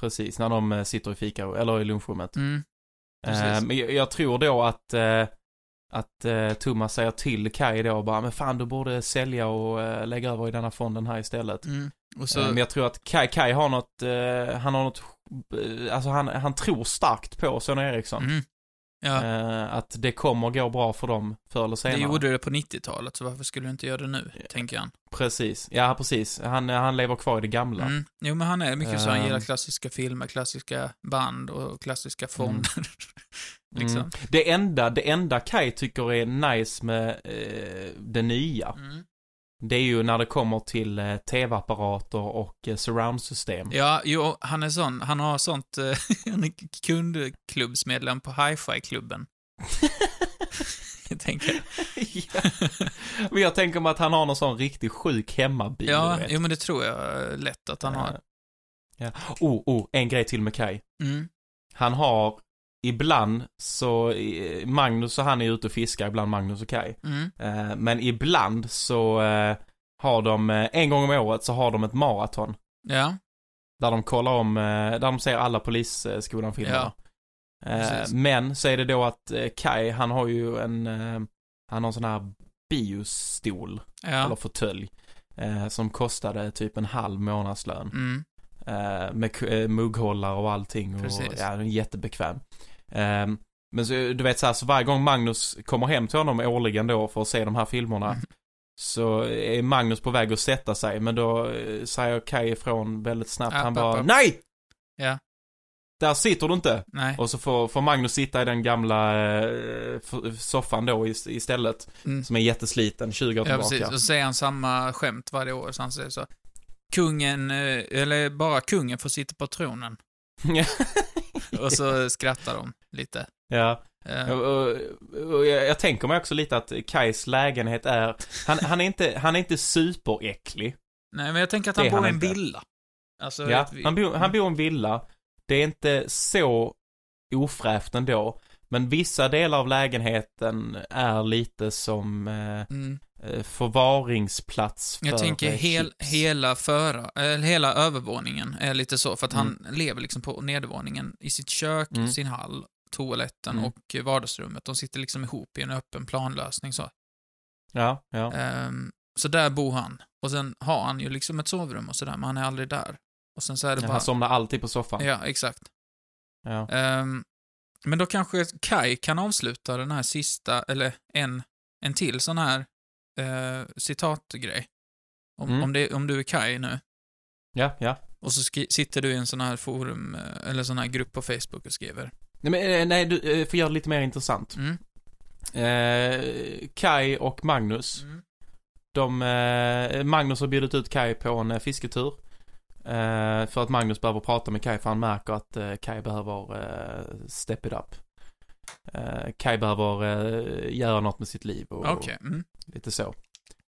precis, när de eh, sitter i fika, eller i lunchrummet. Mm. Eh, men jag, jag tror då att, att eh, Thomas säger till Kai då bara, men fan du borde sälja och eh, lägga över i denna fonden här istället. Mm. Så, Eh, Men jag tror att Kai, Kai har något, eh, han har något, eh, alltså han, han tror starkt på Sonny Eriksson. mm. Ja, Eh, att det kommer gå bra för dem förr eller det senare. gjorde det på 90-talet, så varför skulle du inte göra det nu, Ja. tänker han. Precis, ja precis. Han, han lever kvar i det gamla. Mm. Jo, men han är mycket så, han Ehm. gillar klassiska filmer, klassiska band och klassiska fonder. <laughs> liksom. Mm. Det, enda, det enda Kai tycker är nice med eh, det nya, Mm. det är ju när det kommer till eh, tv-apparater och eh, surround-system. Ja, jo, han är sån, han har sånt, eh, <laughs> han är kundklubbsmedlem på hi-fi-klubben. <laughs> jag tänker. Ja. Men jag tänker mig att han har någon sån riktigt sjuk hemmabil, Ja, jo men det tror jag eh, lätt att han har. Eh, Oh, oh, en grej till med Kai. Mm. Han har, ibland så, Magnus och han är ute och fiskar, ibland Magnus och Kai. Mm. Eh, men ibland så eh, har de, eh, en gång om året så har de ett maraton. Ja. Där de kollar om, där de ser alla Polisskolan-filmerna. Eh, precis. men så är det då att Kai, han har ju en, han har en sån här biostol, eller Ja. fåtölj. Eh, som kostade typ en halv månadslön. Mm. Med mugghållare och allting. Och, Precis. ja, den är jättebekväm. Eh, men så, du vet så här, så varje gång Magnus kommer hem till honom årligen då för att se de här filmerna. Mm. Så är Magnus på väg att sätta sig, men då eh, säger Kai ifrån väldigt snabbt. App, han app, bara, app. NEJ! Ja. Där sitter du inte! Nej. Och så får, får Magnus sitta i den gamla eh, soffan då is- istället. Mm. Som är jättesliten, 20 år Ja, tillbaka. precis. Och så säger han samma skämt varje år, så han säger så. Kungen, eh, eller bara kungen får sitta på tronen. <laughs> <laughs> Och så <laughs> skrattar de lite. ja. Eh, Och, och, och jag, jag tänker mig också lite att Kais lägenhet är, han, han är inte, han är inte superäcklig. Nej, men jag tänker att han det bor i en inte. villa. Alltså, Ja, ett- han bor, han bor i en villa. Det är inte så ofräscht ändå. Men vissa delar av lägenheten är lite som eh, Mm. Eh, förvaringsplats för Jag tänker eh, hel, hela föra, eller hela övervåningen är lite så, för att Mm. han lever liksom på nedervåningen i sitt kök, Mm. sin hall, toaletten Mm. och vardagsrummet. De sitter liksom ihop i en öppen planlösning så. Ja, ja. Ehm, så där bor han. Och sen har han ju liksom ett sovrum och sådär, men han är aldrig där. Och sen så är det bara... Han somnar alltid på soffan. Ja, exakt. Ja. Ehm, men då kanske Kai kan avsluta den här sista, eller en, en till sån här uh, citatgrej. Om, Mm. om, det, om du är Kai nu, ja, ja. och så sitter du i en sån här forum, eh, eller sån här grupp på Facebook och skriver. Nej, men, eh, nej du eh, får göra det lite mer intressant. Mm. Eh, Kai och Magnus, Mm. de, eh, Magnus har bjudit ut Kai på en eh, fisketur. Eh, för att Magnus behöver prata med Kai för han märker att eh, Kai behöver eh, step it up. Eh, Kai behöver eh, göra något med sitt liv och, Okej. Mm. Lite så.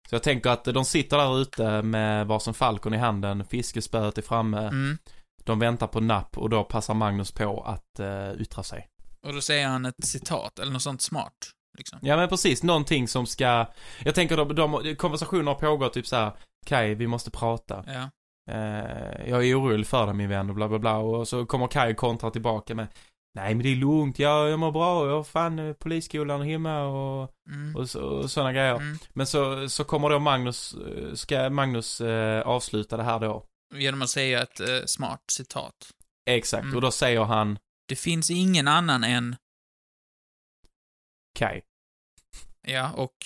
Så jag tänker att de sitter där ute med varsin falkon i handen, fiskespöet är framme, Mm. de väntar på napp och då passar Magnus på att eh, yttra sig. Och då säger han ett citat, eller något sånt smart. Liksom. Ja men precis, någonting som ska, jag tänker de, de konversationer pågår typ så här, Kai vi måste prata. Ja. Eh, jag är orolig för dig min vän och bla bla bla och så kommer Kai kontra tillbaka med Nej men det är lugnt, jag, jag mår bra, jag har fan eh, polisskolan hemma och, Mm. och, så, och sådana grejer. Mm. Men så, så kommer då Magnus, eh, ska Magnus eh, avsluta det här då. Genom att säga ett eh, smart citat. Exakt, Mm. och då säger han Det finns ingen annan än, Kai. ja, och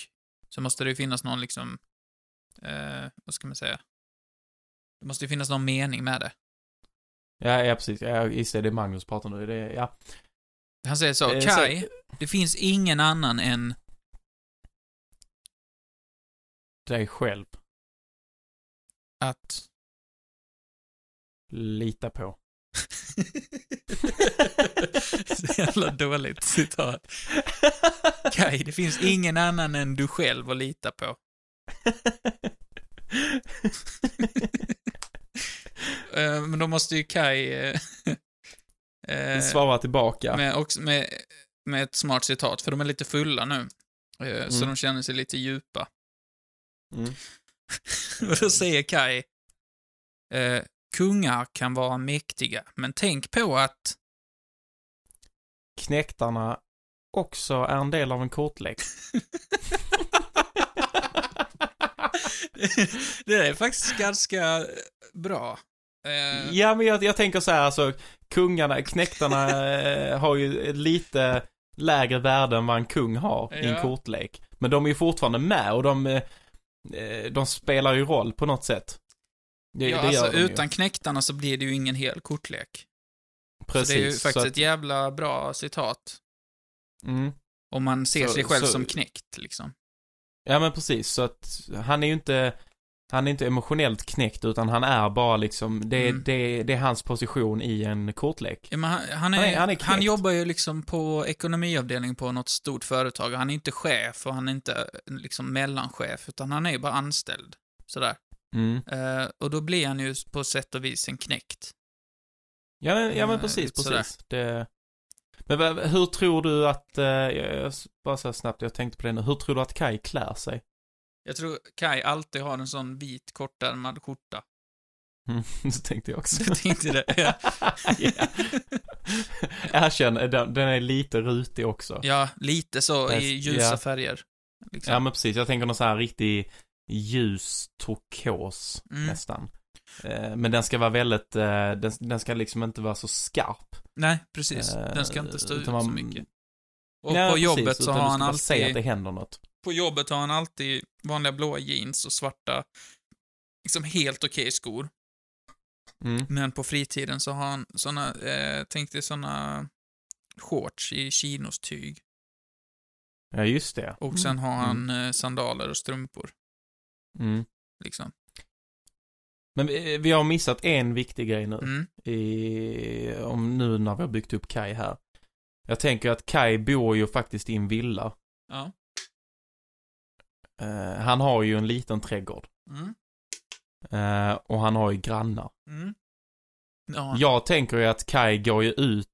så måste det ju finnas någon liksom, eh, vad ska man säga? Det måste ju finnas någon mening med det. Ja, ja precis, ja, just det, det är Magnus pratar nu, det, ja. Han säger så, Eh, så- Kai, det finns ingen annan än, Dig själv, att... lita på. <laughs> Så jävla dåligt citat. Kai, det finns ingen annan än du själv att lita på. <laughs> Då måste ju Kai... eh, <laughs> eh, Svara tillbaka. med, också med, med ett smart citat, för de är lite fulla nu. Eh, Så Mm. de känner sig lite djupa. Mm. <laughs> Och då säger Kai, eh, kungar kan vara mäktiga, men tänk på att Knäktarna också är en del av en kortlek. <laughs> det är faktiskt ganska bra. Eh, Ja, men jag, jag tänker så här, alltså, kungarna, knäktarna <laughs> eh, har ju lite lägre värde än vad en kung har i en Ja. kortlek. Men de är ju fortfarande med och de, eh, eh, de spelar ju roll på något sätt. Det, ja, det alltså de ju. utan knäktarna så blir det ju ingen hel kortlek. Precis. så det är ju faktiskt så ett jävla bra citat. mm. Om man ser Så- sig själv så- som knäckt, liksom. Ja, men precis. Så att han är ju inte, han är inte emotionellt knäckt utan han är bara liksom, det, Mm. det, det är hans position i en kortlek. Ja, han, han, är, Han är- han, han är knäckt. jobbar ju liksom på ekonomiavdelningen på något stort företag. Han är inte chef och han är inte liksom mellanchef, utan han är ju bara anställd. Sådär. Mm. Eh, och då blir han ju på sätt och vis en knäckt. Ja, men, ja, men Eh, precis, sådär. precis. Det... Men hur tror du att, eh, jag, jag, bara så här snabbt, jag tänkte på det nu. Hur tror du att Kai klär sig? Jag tror Kai alltid har en sån vit kortärmad skjorta. Mm, <laughs> det tänkte jag också. <laughs> Jag tänkte det. Ja. <laughs> Erkänn, den, den är lite rutig också. ja, lite så är- i ljusa ja. färger. Liksom. Ja, men precis. Jag tänker någon sån här riktig ljus turkos Mm. nästan. Eh, Men den ska vara väldigt, eh, den, den ska liksom inte vara så skarp. Nej, precis. Eh, Den ska inte stå ut man- så mycket. Och Ja, på precis, jobbet så utan har du han bara se att alltid, det händer något. På jobbet har han alltid vanliga blåa jeans och svarta, liksom helt okej skor. Mm. Men på fritiden så har han såna, eh, tänk dig såna shorts i chinostyg. Ja, just det. Och sen har han Mm. eh, sandaler och strumpor, Mm. liksom. Men vi, vi har missat en viktig grej nu. Mm. I, om nu när vi har byggt upp Kai här. Jag tänker att Kai bor ju faktiskt i en villa. Ja. Eh, han har ju en liten trädgård. Mm. Eh, och han har ju grannar. Mm. Ja. Jag tänker ju att Kai går ju ut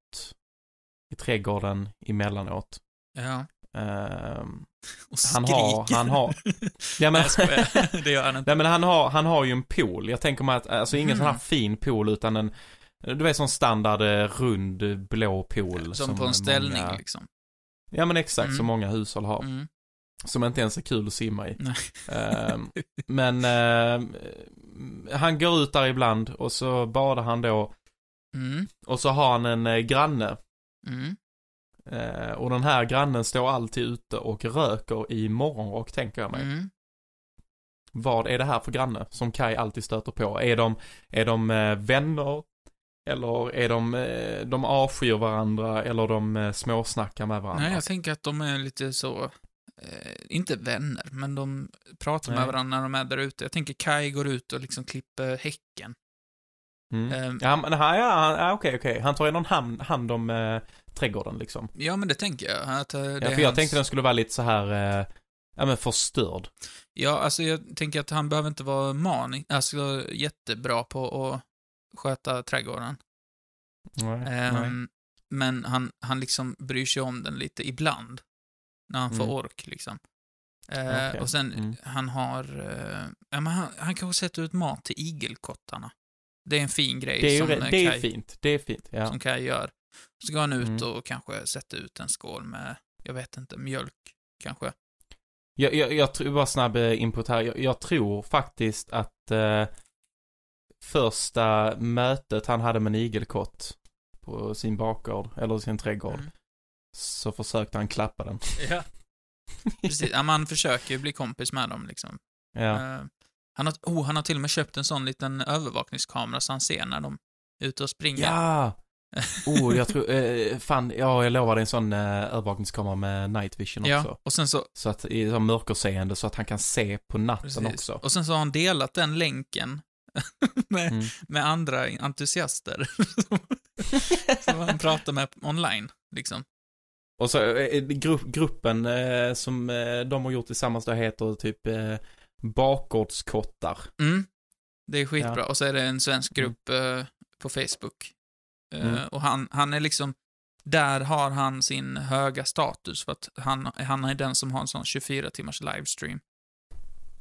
i trädgården emellanåt. ja. Ehm, Och Han har- skriker. han har- ja, men, Nej, jag skojar. <laughs> det gör han inte. nej men han har, han har ju en pool. Jag tänker mig att, alltså ingen sån här Mm. fin pool utan en, du vet sån standard eh, rund eh, blå pool. Som på en ställning, många, liksom. Ja men exakt, Mm. som många hushåll har. Mm. Som inte ens är kul att simma i. Ehm, <laughs> men ehm, han går ut där ibland och så badar han då. Mm. Och så har han en eh, granne. Mm. Eh, och den här grannen står alltid ute och röker i morgonrock, tänker jag mig. Mm. Vad är det här för granne som Kai alltid stöter på? Är de, är de eh, vänner? Eller är de, eh, de avskyr varandra? Eller de eh, småsnackar med varandra? Nej, jag tänker att de är lite så, eh, inte vänner, men de pratar med Nej. varandra när de är där ute. Jag tänker Kai går ut och liksom klipper häcken. Mm. Ehm, Ja, men han, ja, han- ja, okej, okej. Han tar ju någon hand, hand om eh, trädgården liksom. Ja, men det tänker jag. Att, eh, Ja, för jag hans- tänkte den skulle vara lite så här, eh, ja men förstörd. Ja, alltså jag tänker att han behöver inte vara man, alltså jättebra på att sköta trädgården. Nej, Ehm, men han, han liksom bryr sig om den lite ibland. När han får Mm. ork, liksom. Eh, Okej, Och sen, mm. han har... Eh, ja, men han, han kanske sätter ut mat till igelkottarna. Det är en fin grej Det är som, eh, det är Kai, fint, det är fint, ja. som Kai gör. Så går han ut Mm. och kanske sätter ut en skål med, jag vet inte, mjölk, kanske. Jag, jag, jag tror, bara snabb eh, input här, jag, jag tror faktiskt att eh, första mötet han hade med en igelkott på sin bakgård, eller sin trädgård, Mm. Så försökte han klappa den. <laughs> Ja. Precis, ja, man försöker ju bli kompis med dem, liksom. Ja. Eh, han, har, oh, han har till och med köpt en sån liten övervakningskamera så han ser när de är ute och springer. Ja! <laughs> Oh, jag tror, eh, fan, ja, jag lovar dig en sån eh, övervakningskamera med night vision också. Ja, och sen så, Så att, i så mörkerseende, så att han kan se på natten precis. också. Och sen så har han delat den länken <laughs> med, Mm. med andra entusiaster. som han pratar med online, liksom. Och så eh, grupp, gruppen eh, som eh, de har gjort tillsammans då heter typ eh, bakgårdskottar. Mm. Det är skitbra. Ja. Och så är det en svensk grupp eh, på Facebook. Eh, Mm. Och han, han är liksom, där har han sin höga status för att han, han är den som har en sån 24 timmars livestream.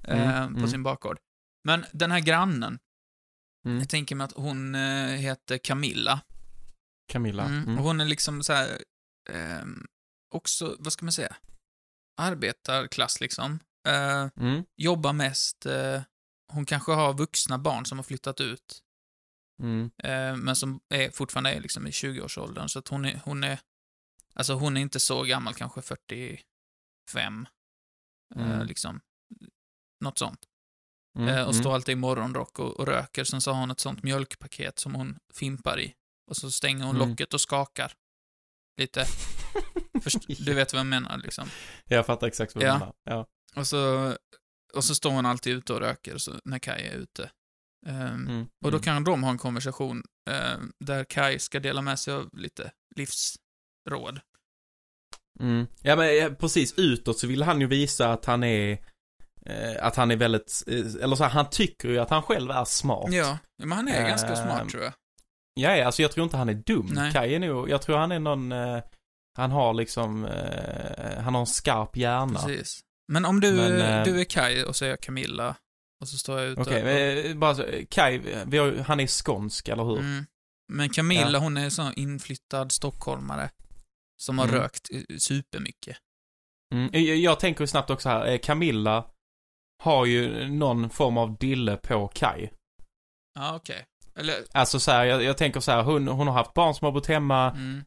eh, Mm, På mm. sin bakgård. Men den här grannen, Mm. jag tänker mig att hon eh, heter Camilla. Camilla. Mm. Mm. Och hon är liksom så här, ehm, också, vad ska man säga, arbetarklass liksom. Eh, Mm. jobbar mest, eh, hon kanske har vuxna barn som har flyttat ut. Mm. Eh, men som är, fortfarande är liksom i 20-årsåldern. Så att hon är, hon är, alltså hon är inte så gammal, kanske 45. Eh, Mm. liksom, något sånt. Mm. Eh, och mm. står alltid i morgonrock och, och röker. Sen så har hon ett sånt mjölkpaket som hon fimpar i. Och så stänger hon Mm. locket och skakar. Lite. <laughs> Först, <laughs> du vet vad jag menar liksom. Jag fattar exakt vad du Ja. menar. Ja. Och så, och så står hon alltid ute och röker så, när Kai är ute. Ehm, Mm. Och då Mm. kan de ha en konversation eh, där Kai ska dela med sig av lite livsråd. Mm. Ja men eh, precis, utåt så vill han ju visa att han är eh, att han är väldigt, eh, eller så här, han tycker ju att han själv är smart. Ja, men han är ganska Ehm, smart tror jag. Ja, alltså jag tror inte han är dum. Nej. Kai är nog, jag tror han är någon, eh, han har liksom, eh, han har en skarp hjärna. Precis. Men om du, Men, eh, du är Kai och så är jag Camilla, och så står jag ute Okej, och- eh, bara så, Kai, vi har, han är skånsk, eller hur? Mm. Men Camilla, Ja. hon är sån inflyttad stockholmare. Som har Mm. rökt eh, supermycket. Mm. Jag, jag tänker snabbt också här, eh, Camilla har ju någon form av dille på Kai. Ja, okej. Eller, Alltså så här, jag, jag tänker så här, hon, hon har haft barn som har bott hemma, mm.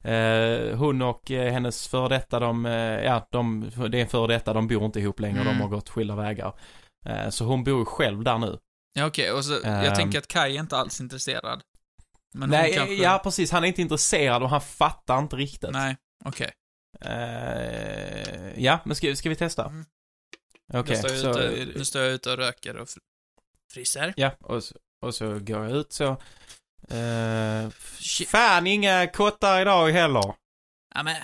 eh, hon och eh, hennes före detta, de, eh, ja, de, det är en före detta, de bor inte ihop längre, Mm. de har gått skilda vägar. Eh, så hon bor själv där nu. Ja, okej. Och så, jag Ehm. tänker att Kai är inte alls intresserad. Men Nej, kanske... ja precis, han är inte intresserad och han fattar inte riktigt. Nej, okej. Eh, ja, men ska, ska vi testa? Mm. Okej, Nu står jag så... Nu står jag ute och röker och fr- fryser. Ja, och så, och så går jag ut så. Shit. fan, inga kottar idag heller. Ja, men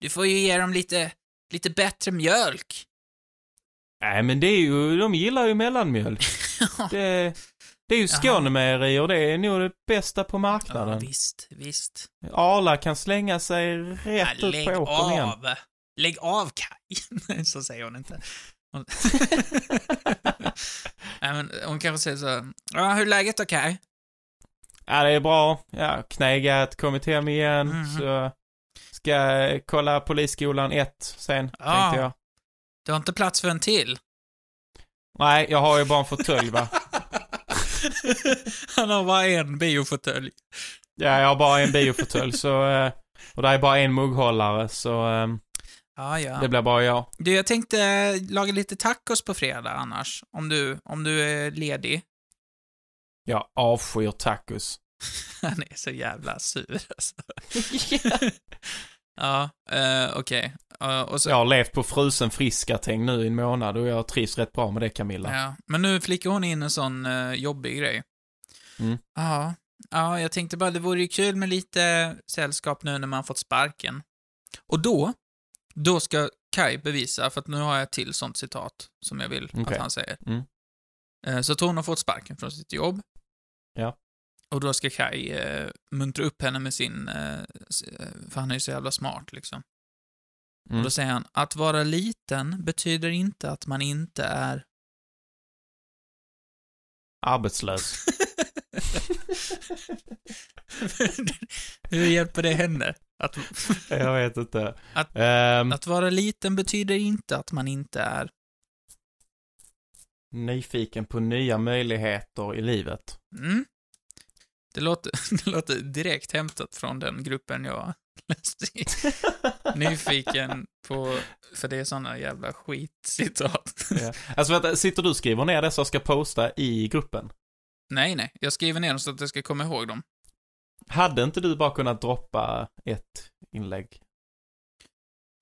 du får ju ge dem lite, lite bättre mjölk. Nej, men det är ju, de gillar ju mellanmjölk. <laughs> Det, det är ju. Skånemejerier, det är nog det bästa på ja, marknaden. visst, visst. Arla kan slänga sig rätt Ja, ut på lägg åkern igen. av. Lägg av, Kaj. <laughs> Så säger hon inte. <laughs> Nej, men hon kanske säger så här, Ja, hur är läget då, Kaj? Ja, det är bra. Ja, knegat, kommit hem igen. Mhm. Så ska kolla Polisskolan 1 sen, Ja. tänkte jag. Du har inte plats för en till? Nej, jag har ju bara en fåtölj va. <laughs> Han har bara en biofåtölj. Ja, jag har bara en biofåtölj så... eh, Och där är bara en mugghållare så eh, Ja, ja. det blir bara jag. Du, jag tänkte laga lite tacos på fredag annars. Om du, om du är ledig. Jag avskyr tacos. <laughs> Han är så jävla sur alltså. <laughs> <laughs> ja, eh, okej. Och så, Jag har levt på frusen friskatäng nu i en månad och jag trivs rätt bra med det Camilla. ja. Men nu flickar hon in en sån eh, jobbig grej. Mm. Ja. Ja, jag tänkte bara det vore ju kul med lite sällskap nu när man fått sparken. Och då, då ska Kai bevisa, för att nu har jag ett till sånt citat som jag vill Okej. att han säger. Mm. Eh, Så att hon har fått sparken från sitt jobb. Ja. Och då ska Kai eh, muntra upp henne med sin, eh, eh, för han är ju så jävla smart liksom. Mm. Och då säger han, att vara liten betyder inte att man inte är... Arbetslös. <laughs> <laughs> Hur hjälper det henne? Att, jag vet inte. Att- Ehm, att vara liten betyder inte att man inte är... nyfiken på nya möjligheter i livet. Mm. Det låter, <laughs> det låter direkt hämtat från den gruppen jag läste i. <laughs> Nyfiken på, för det är såna jävla skitcitat. Ja. Alltså vänta, sitter du och skriver ner dessa och ska posta i gruppen? Nej, nej, jag skriver ner dem så att jag ska komma ihåg dem. Hade inte du bara kunnat droppa ett inlägg?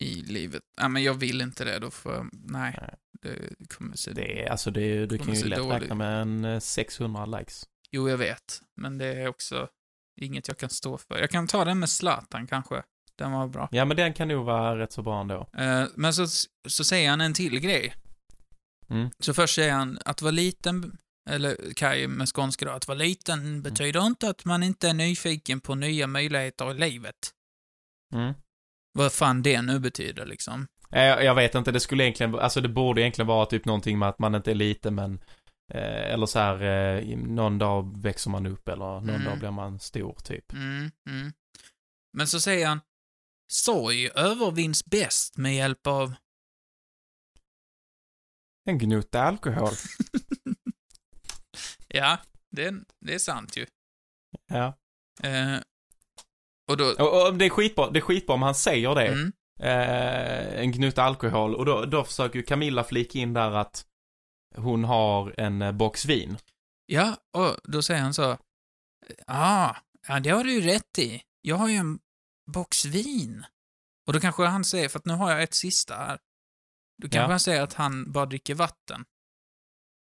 I livet. Ja, men jag vill inte det, då får jag, nej. Nej. Det kommer se... Det är, alltså det, du kan ju lätt dålig. räkna med en eh, 600 likes. Jo, jag vet. Men det är också inget jag kan stå för. Jag kan ta den med Zlatan kanske. Den var bra. Ja men den kan nog vara rätt så bra ändå. Eh, men så, så säger han en till grej. Mm. Så först säger han att vara liten, eller Kaj med skånska då, att vara liten betyder inte att man inte är nyfiken på nya möjligheter i livet. Mm. Vad fan det nu betyder liksom. Eh, Jag, jag vet inte, det skulle egentligen, alltså det borde egentligen vara typ någonting med att man inte är liten men eh, eller så här, eh, någon dag växer man upp eller någon Mm. dag blir man stor typ. Mm, mm. Men så säger han, sorg övervinns bäst med hjälp av... En gnutta alkohol. <laughs> ja, det, det är sant ju. ja. Eh, och då... Och, och det är skitbra, det är skitbra om han säger det. Mm, Eh, en gnutta alkohol och då, då försöker ju Camilla flika in där att hon har en eh, box vin. ja, och då säger han så, ah, ja, det har du ju rätt i. Jag har ju en box vin. Och då kanske han säger, för att nu har jag ett sista här. Då kanske Ja. han säger att han bara dricker vatten.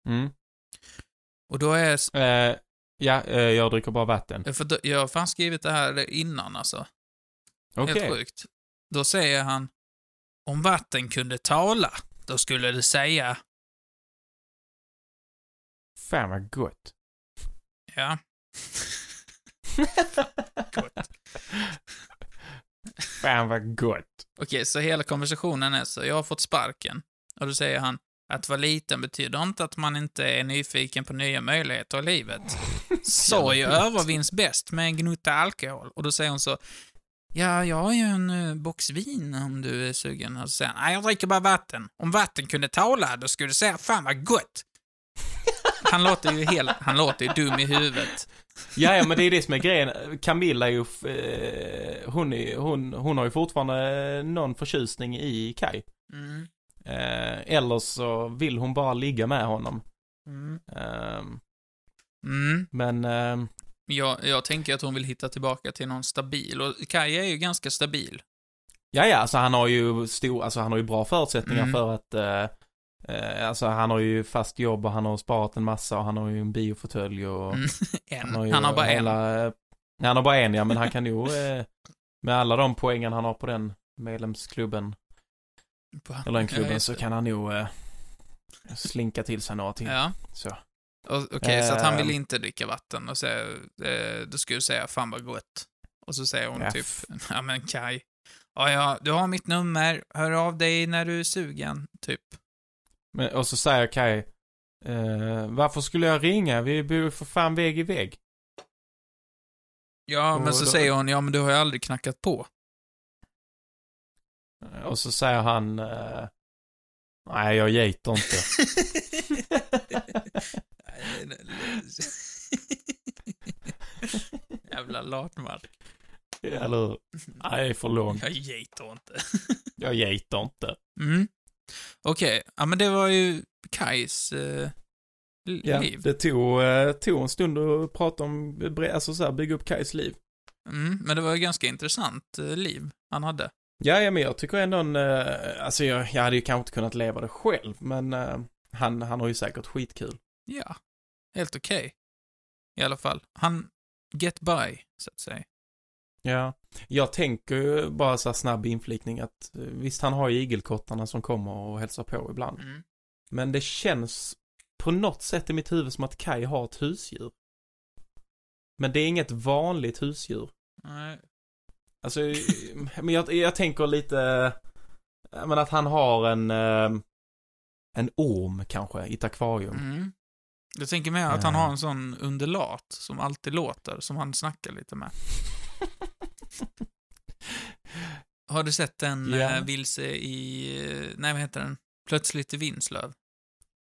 Mm. Och då är... Eh, ja, eh, jag dricker bara vatten. För då, jag har fan skrivit det här innan alltså. Okej. Helt sjukt. Då säger han, om vatten kunde tala, då skulle det säga, Fan vad gott. ja. <laughs> Gott. Fan vad gott. Okej, så hela konversationen är så, jag har fått sparken. Och då säger han, att vara liten betyder inte att man inte är nyfiken på nya möjligheter i livet. <laughs> Sorg övervinns bäst med en gnutta alkohol. Och då säger hon så, ja, jag har ju en uh, box vin om du är sugen. Och så säger han, nej, jag dricker bara vatten. Om vatten kunde tala, då skulle du säga, fan vad gott. <laughs> Han låter ju helt, han låter ju dum i huvudet. Ja, ja, men det är det som är grejen. Camilla är ju, eh, hon, är, hon, hon har ju fortfarande eh, någon förtjusning i Kai. Mm. Eh, eller så vill hon bara ligga med honom. Mm. Ehm, Mm. men, ehm, Jag, jag tänker att hon vill hitta tillbaka till någon stabil, och Kaj är ju ganska stabil. ja, ja, alltså han har ju stor, alltså han har ju bra förutsättningar Mm. för att, eh, eh, alltså han har ju fast jobb och han har sparat en massa och han har ju en biofåtölj och Mm. <laughs> En. har ju Han har bara en. hela, en. Han har bara en, ja, men han kan ju, eh, med alla de poängen han har på den medlemsklubben, eller den Ja, klubben, just så kan han nog eh, slinka till sig några till. Ja. Så. Okej, så att han vill Ehm. inte dricka vatten och säga, eh, då skulle du säga fan vad gott. Och så säger hon Ja, typ, <laughs> ja men Kaj, ja ja, du har mitt nummer, hör av dig när du är sugen, typ. Men, och så säger Kai, eh, varför skulle jag ringa? Vi bor för fan vägg i vägg. Ja, Och men så då- säger hon, ja men du har ju aldrig knackat på. Och så säger han, eh, nej jag gejtar inte. <laughs> <laughs> Jävla latmark. Eller hur? Nej, det är för långt. Jag gejtar inte. <laughs> Jag gejtar inte. Mm. Okej, ja men det var ju Kajs eh, Ja, liv. det tog, eh, tog en stund att prata om, alltså så här, bygga upp Kais liv. Mm, men det var ju ganska intressant eh, liv han hade. Ja, ja, men jag tycker ändå en, eh, alltså jag, jag hade ju kanske inte kunnat leva det själv, men eh, han, han har ju säkert skitkul. Ja, helt okej. I alla fall. Han get by, så att säga. Ja, jag tänker ju bara så här snabb inflikning att eh, visst han har ju igelkottarna som kommer och hälsar på ibland. Mm. Men det känns på något sätt i mitt huvud som att Kai har ett husdjur. Men det är inget vanligt husdjur. Nej. Alltså, men jag, jag tänker lite, eh, men att han har en, eh, en orm kanske i ett akvarium. Mm. Jag tänker mer att han Ja. har en sån underlat som alltid låter, som han snackar lite med. <laughs> Har du sett den eh, vilse i, eh, nej vad heter den? Plötsligt i Vinslöv.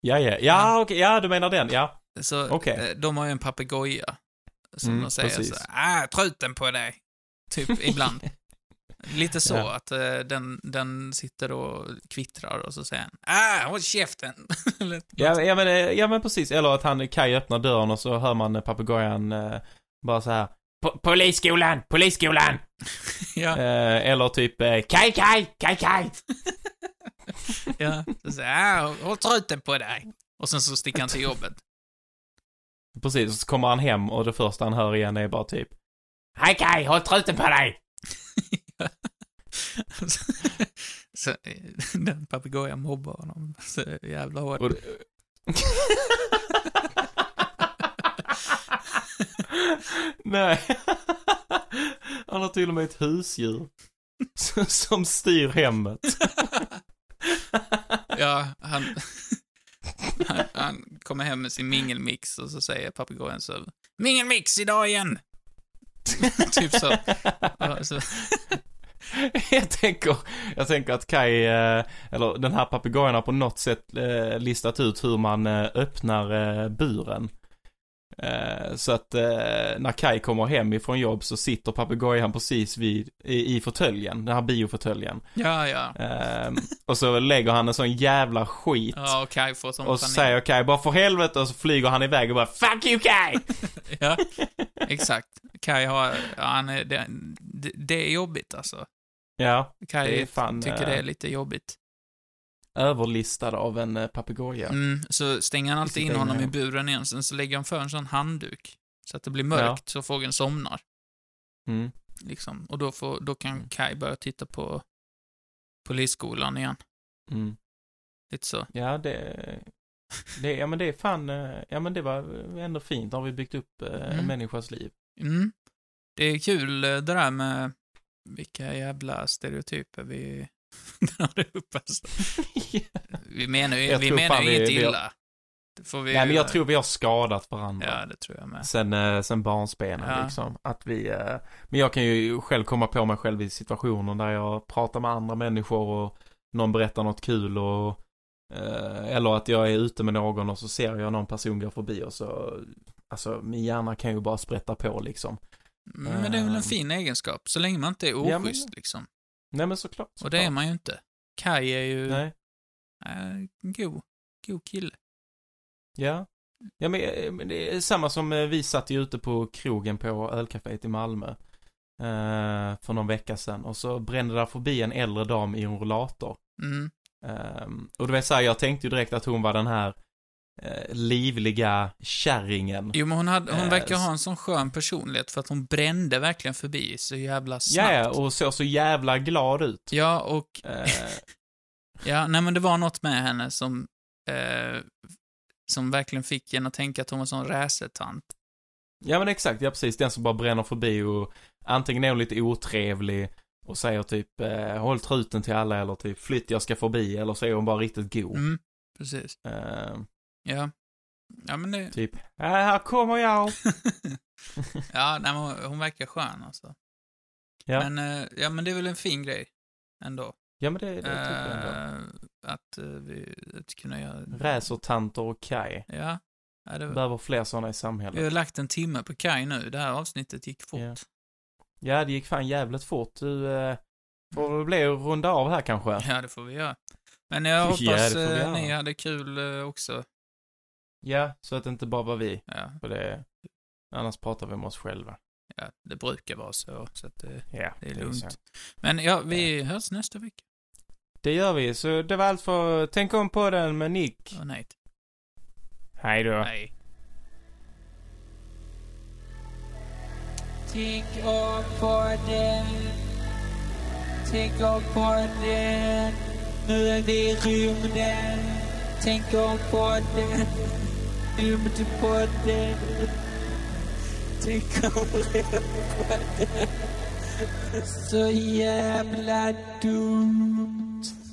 Ja, ja, ja, okej, ja, du menar den, ja. Så Okej. eh, de har ju en papegoja. Som Mm, de säger precis. så ah, truten på dig. Typ ibland. <laughs> Lite så Ja. att eh, den, den sitter och kvittrar och så säger han, ah, håll käften. <laughs> Ja, ja, men, eh, ja, men precis. Eller att han, Kai öppnar dörren och så hör man eh, papegojan eh, bara så här. "Po- Polisskolan! Polisskolan! <laughs> ja, Eh, eller typ Kai, Kai, Kai, Kai! ja. Så säger ah, håll truten på dig. Och sen så sticker han till jobbet. Precis, så kommer han hem och det första han hör igen är bara typ Hej Kai, håll truten på dig! <laughs> så, eh, den papegojan mobbar honom så jävla hårt. Och det... <laughs> Nej. Han har till och med ett husdjur. som- Som styr hemmet. <laughs> Ja, han, han, han kommer hem med sin mingelmix och så säger papegojan så Mingelmix idag igen! <laughs> typ så. Så. jag, tänker, jag tänker att Kai, eh, eller den här papegojan har på något sätt eh, listat ut hur man eh, öppnar buren. Eh, så att eh, när Kai kommer hem ifrån jobb så sitter papegojan precis vid, i, i fåtöljen, den här biofåtöljen. Ja, ja. Eh, och så lägger han en sån jävla skit. Ja, och Kai får sån och så säger Kai bara för helvete och så flyger han iväg och bara Fuck you Kai! <laughs> Ja, exakt. Kai har, han är, det, det, är jobbigt alltså. ja, Kai Det är fan, tycker eh, det är lite jobbigt. Överlistad av en eh, papegoja. Mm, så stänger han alltid in honom i buren igen, sen så lägger han för en sån handduk. Så att det blir mörkt, så fågeln somnar. Mm. Liksom. Och då, får, då kan Mm. Kai börja titta på polisskolan igen. Mm. Lite så. Ja, det, det, ja men det är fan, eh, ja men det var ändå fint. Har vi byggt upp eh, en Mm. människas liv. Mm. Det är kul det där med vilka jävla stereotyper vi <laughs> drar upp alltså. <laughs> Vi menar ju Jag vi menar ju vi- inget vi har- illa. Det får vi Nej, men ju- jag tror vi har skadat varandra. Ja, det tror jag med. Sen, eh, sen barnsbenen Ja. liksom. Att vi, eh, men jag kan ju själv komma på mig själv i situationer där jag pratar med andra människor och någon berättar något kul och eh, eller att jag är ute med någon och så ser jag någon person gå förbi och så Alltså min hjärna kan ju bara sprätta på liksom. Mm, Men det är väl en fin egenskap, så länge man inte är Ja, oschysst men- liksom. Nej men såklart. Och det är såklart. man ju inte. Kai är ju Nej. äh, god, god kille. Ja. Ja men, eh, men det är samma som eh, vi satt ju ute på krogen på ölcaféet i Malmö. Eh, för någon vecka sedan. Och så brände där förbi en äldre dam i en rollator. Mm. Ehm, och det var så här, jag tänkte ju direkt att hon var den här eh, livliga kärringen. Jo, men hon, hade, hon Eh, verkar ha en sån skön personlighet för att hon brände verkligen förbi så jävla snabbt. Ja, och såg så jävla glad ut. Ja, och Eh, <laughs> Ja, nej men det var något med henne som, eh, som verkligen fick en att tänka att hon var en sån racertant. ja men exakt, ja precis. Den som bara bränner förbi och antingen är hon lite otrevlig och säger typ håll truten till alla eller typ flytt jag ska förbi eller så är hon bara riktigt god. Mm, precis. Eh, Ja. Ja, men det... typ, äh, här kommer jag. <laughs> ja, nej, men hon, hon verkar skön alltså. Ja. Men, eh, ja, men det är väl en fin grej ändå. Ja men det, det tycker jag ändå. Eh, att uh, vi att kunna göra... Racertanter och Kai. Ja. ja det, Behöver fler sådana i vi samhället. har lagt en timme på Kaj nu. Det här avsnittet gick fort. Ja. Ja, det gick fan jävligt fort. Du eh, får väl bli att runda av här kanske. Ja, det får vi göra. Men jag <laughs> Ja, hoppas det vi eh, göra. ni hade kul eh, också. Ja, så att det inte bara var vi. Ja, För det, annars pratar vi om oss själva. ja, det brukar vara så. så att det, Ja, det är lugnt. Men ja, vi hörs nästa vecka. Det gör vi, så det var allt för Tänk om på den med Nick. Åh, nej. Hej då. Nej. Tänk om på den. Tänk om på den. Nu är vi i rymden. Tänk om på den. Tänk om. Så jävla dumt.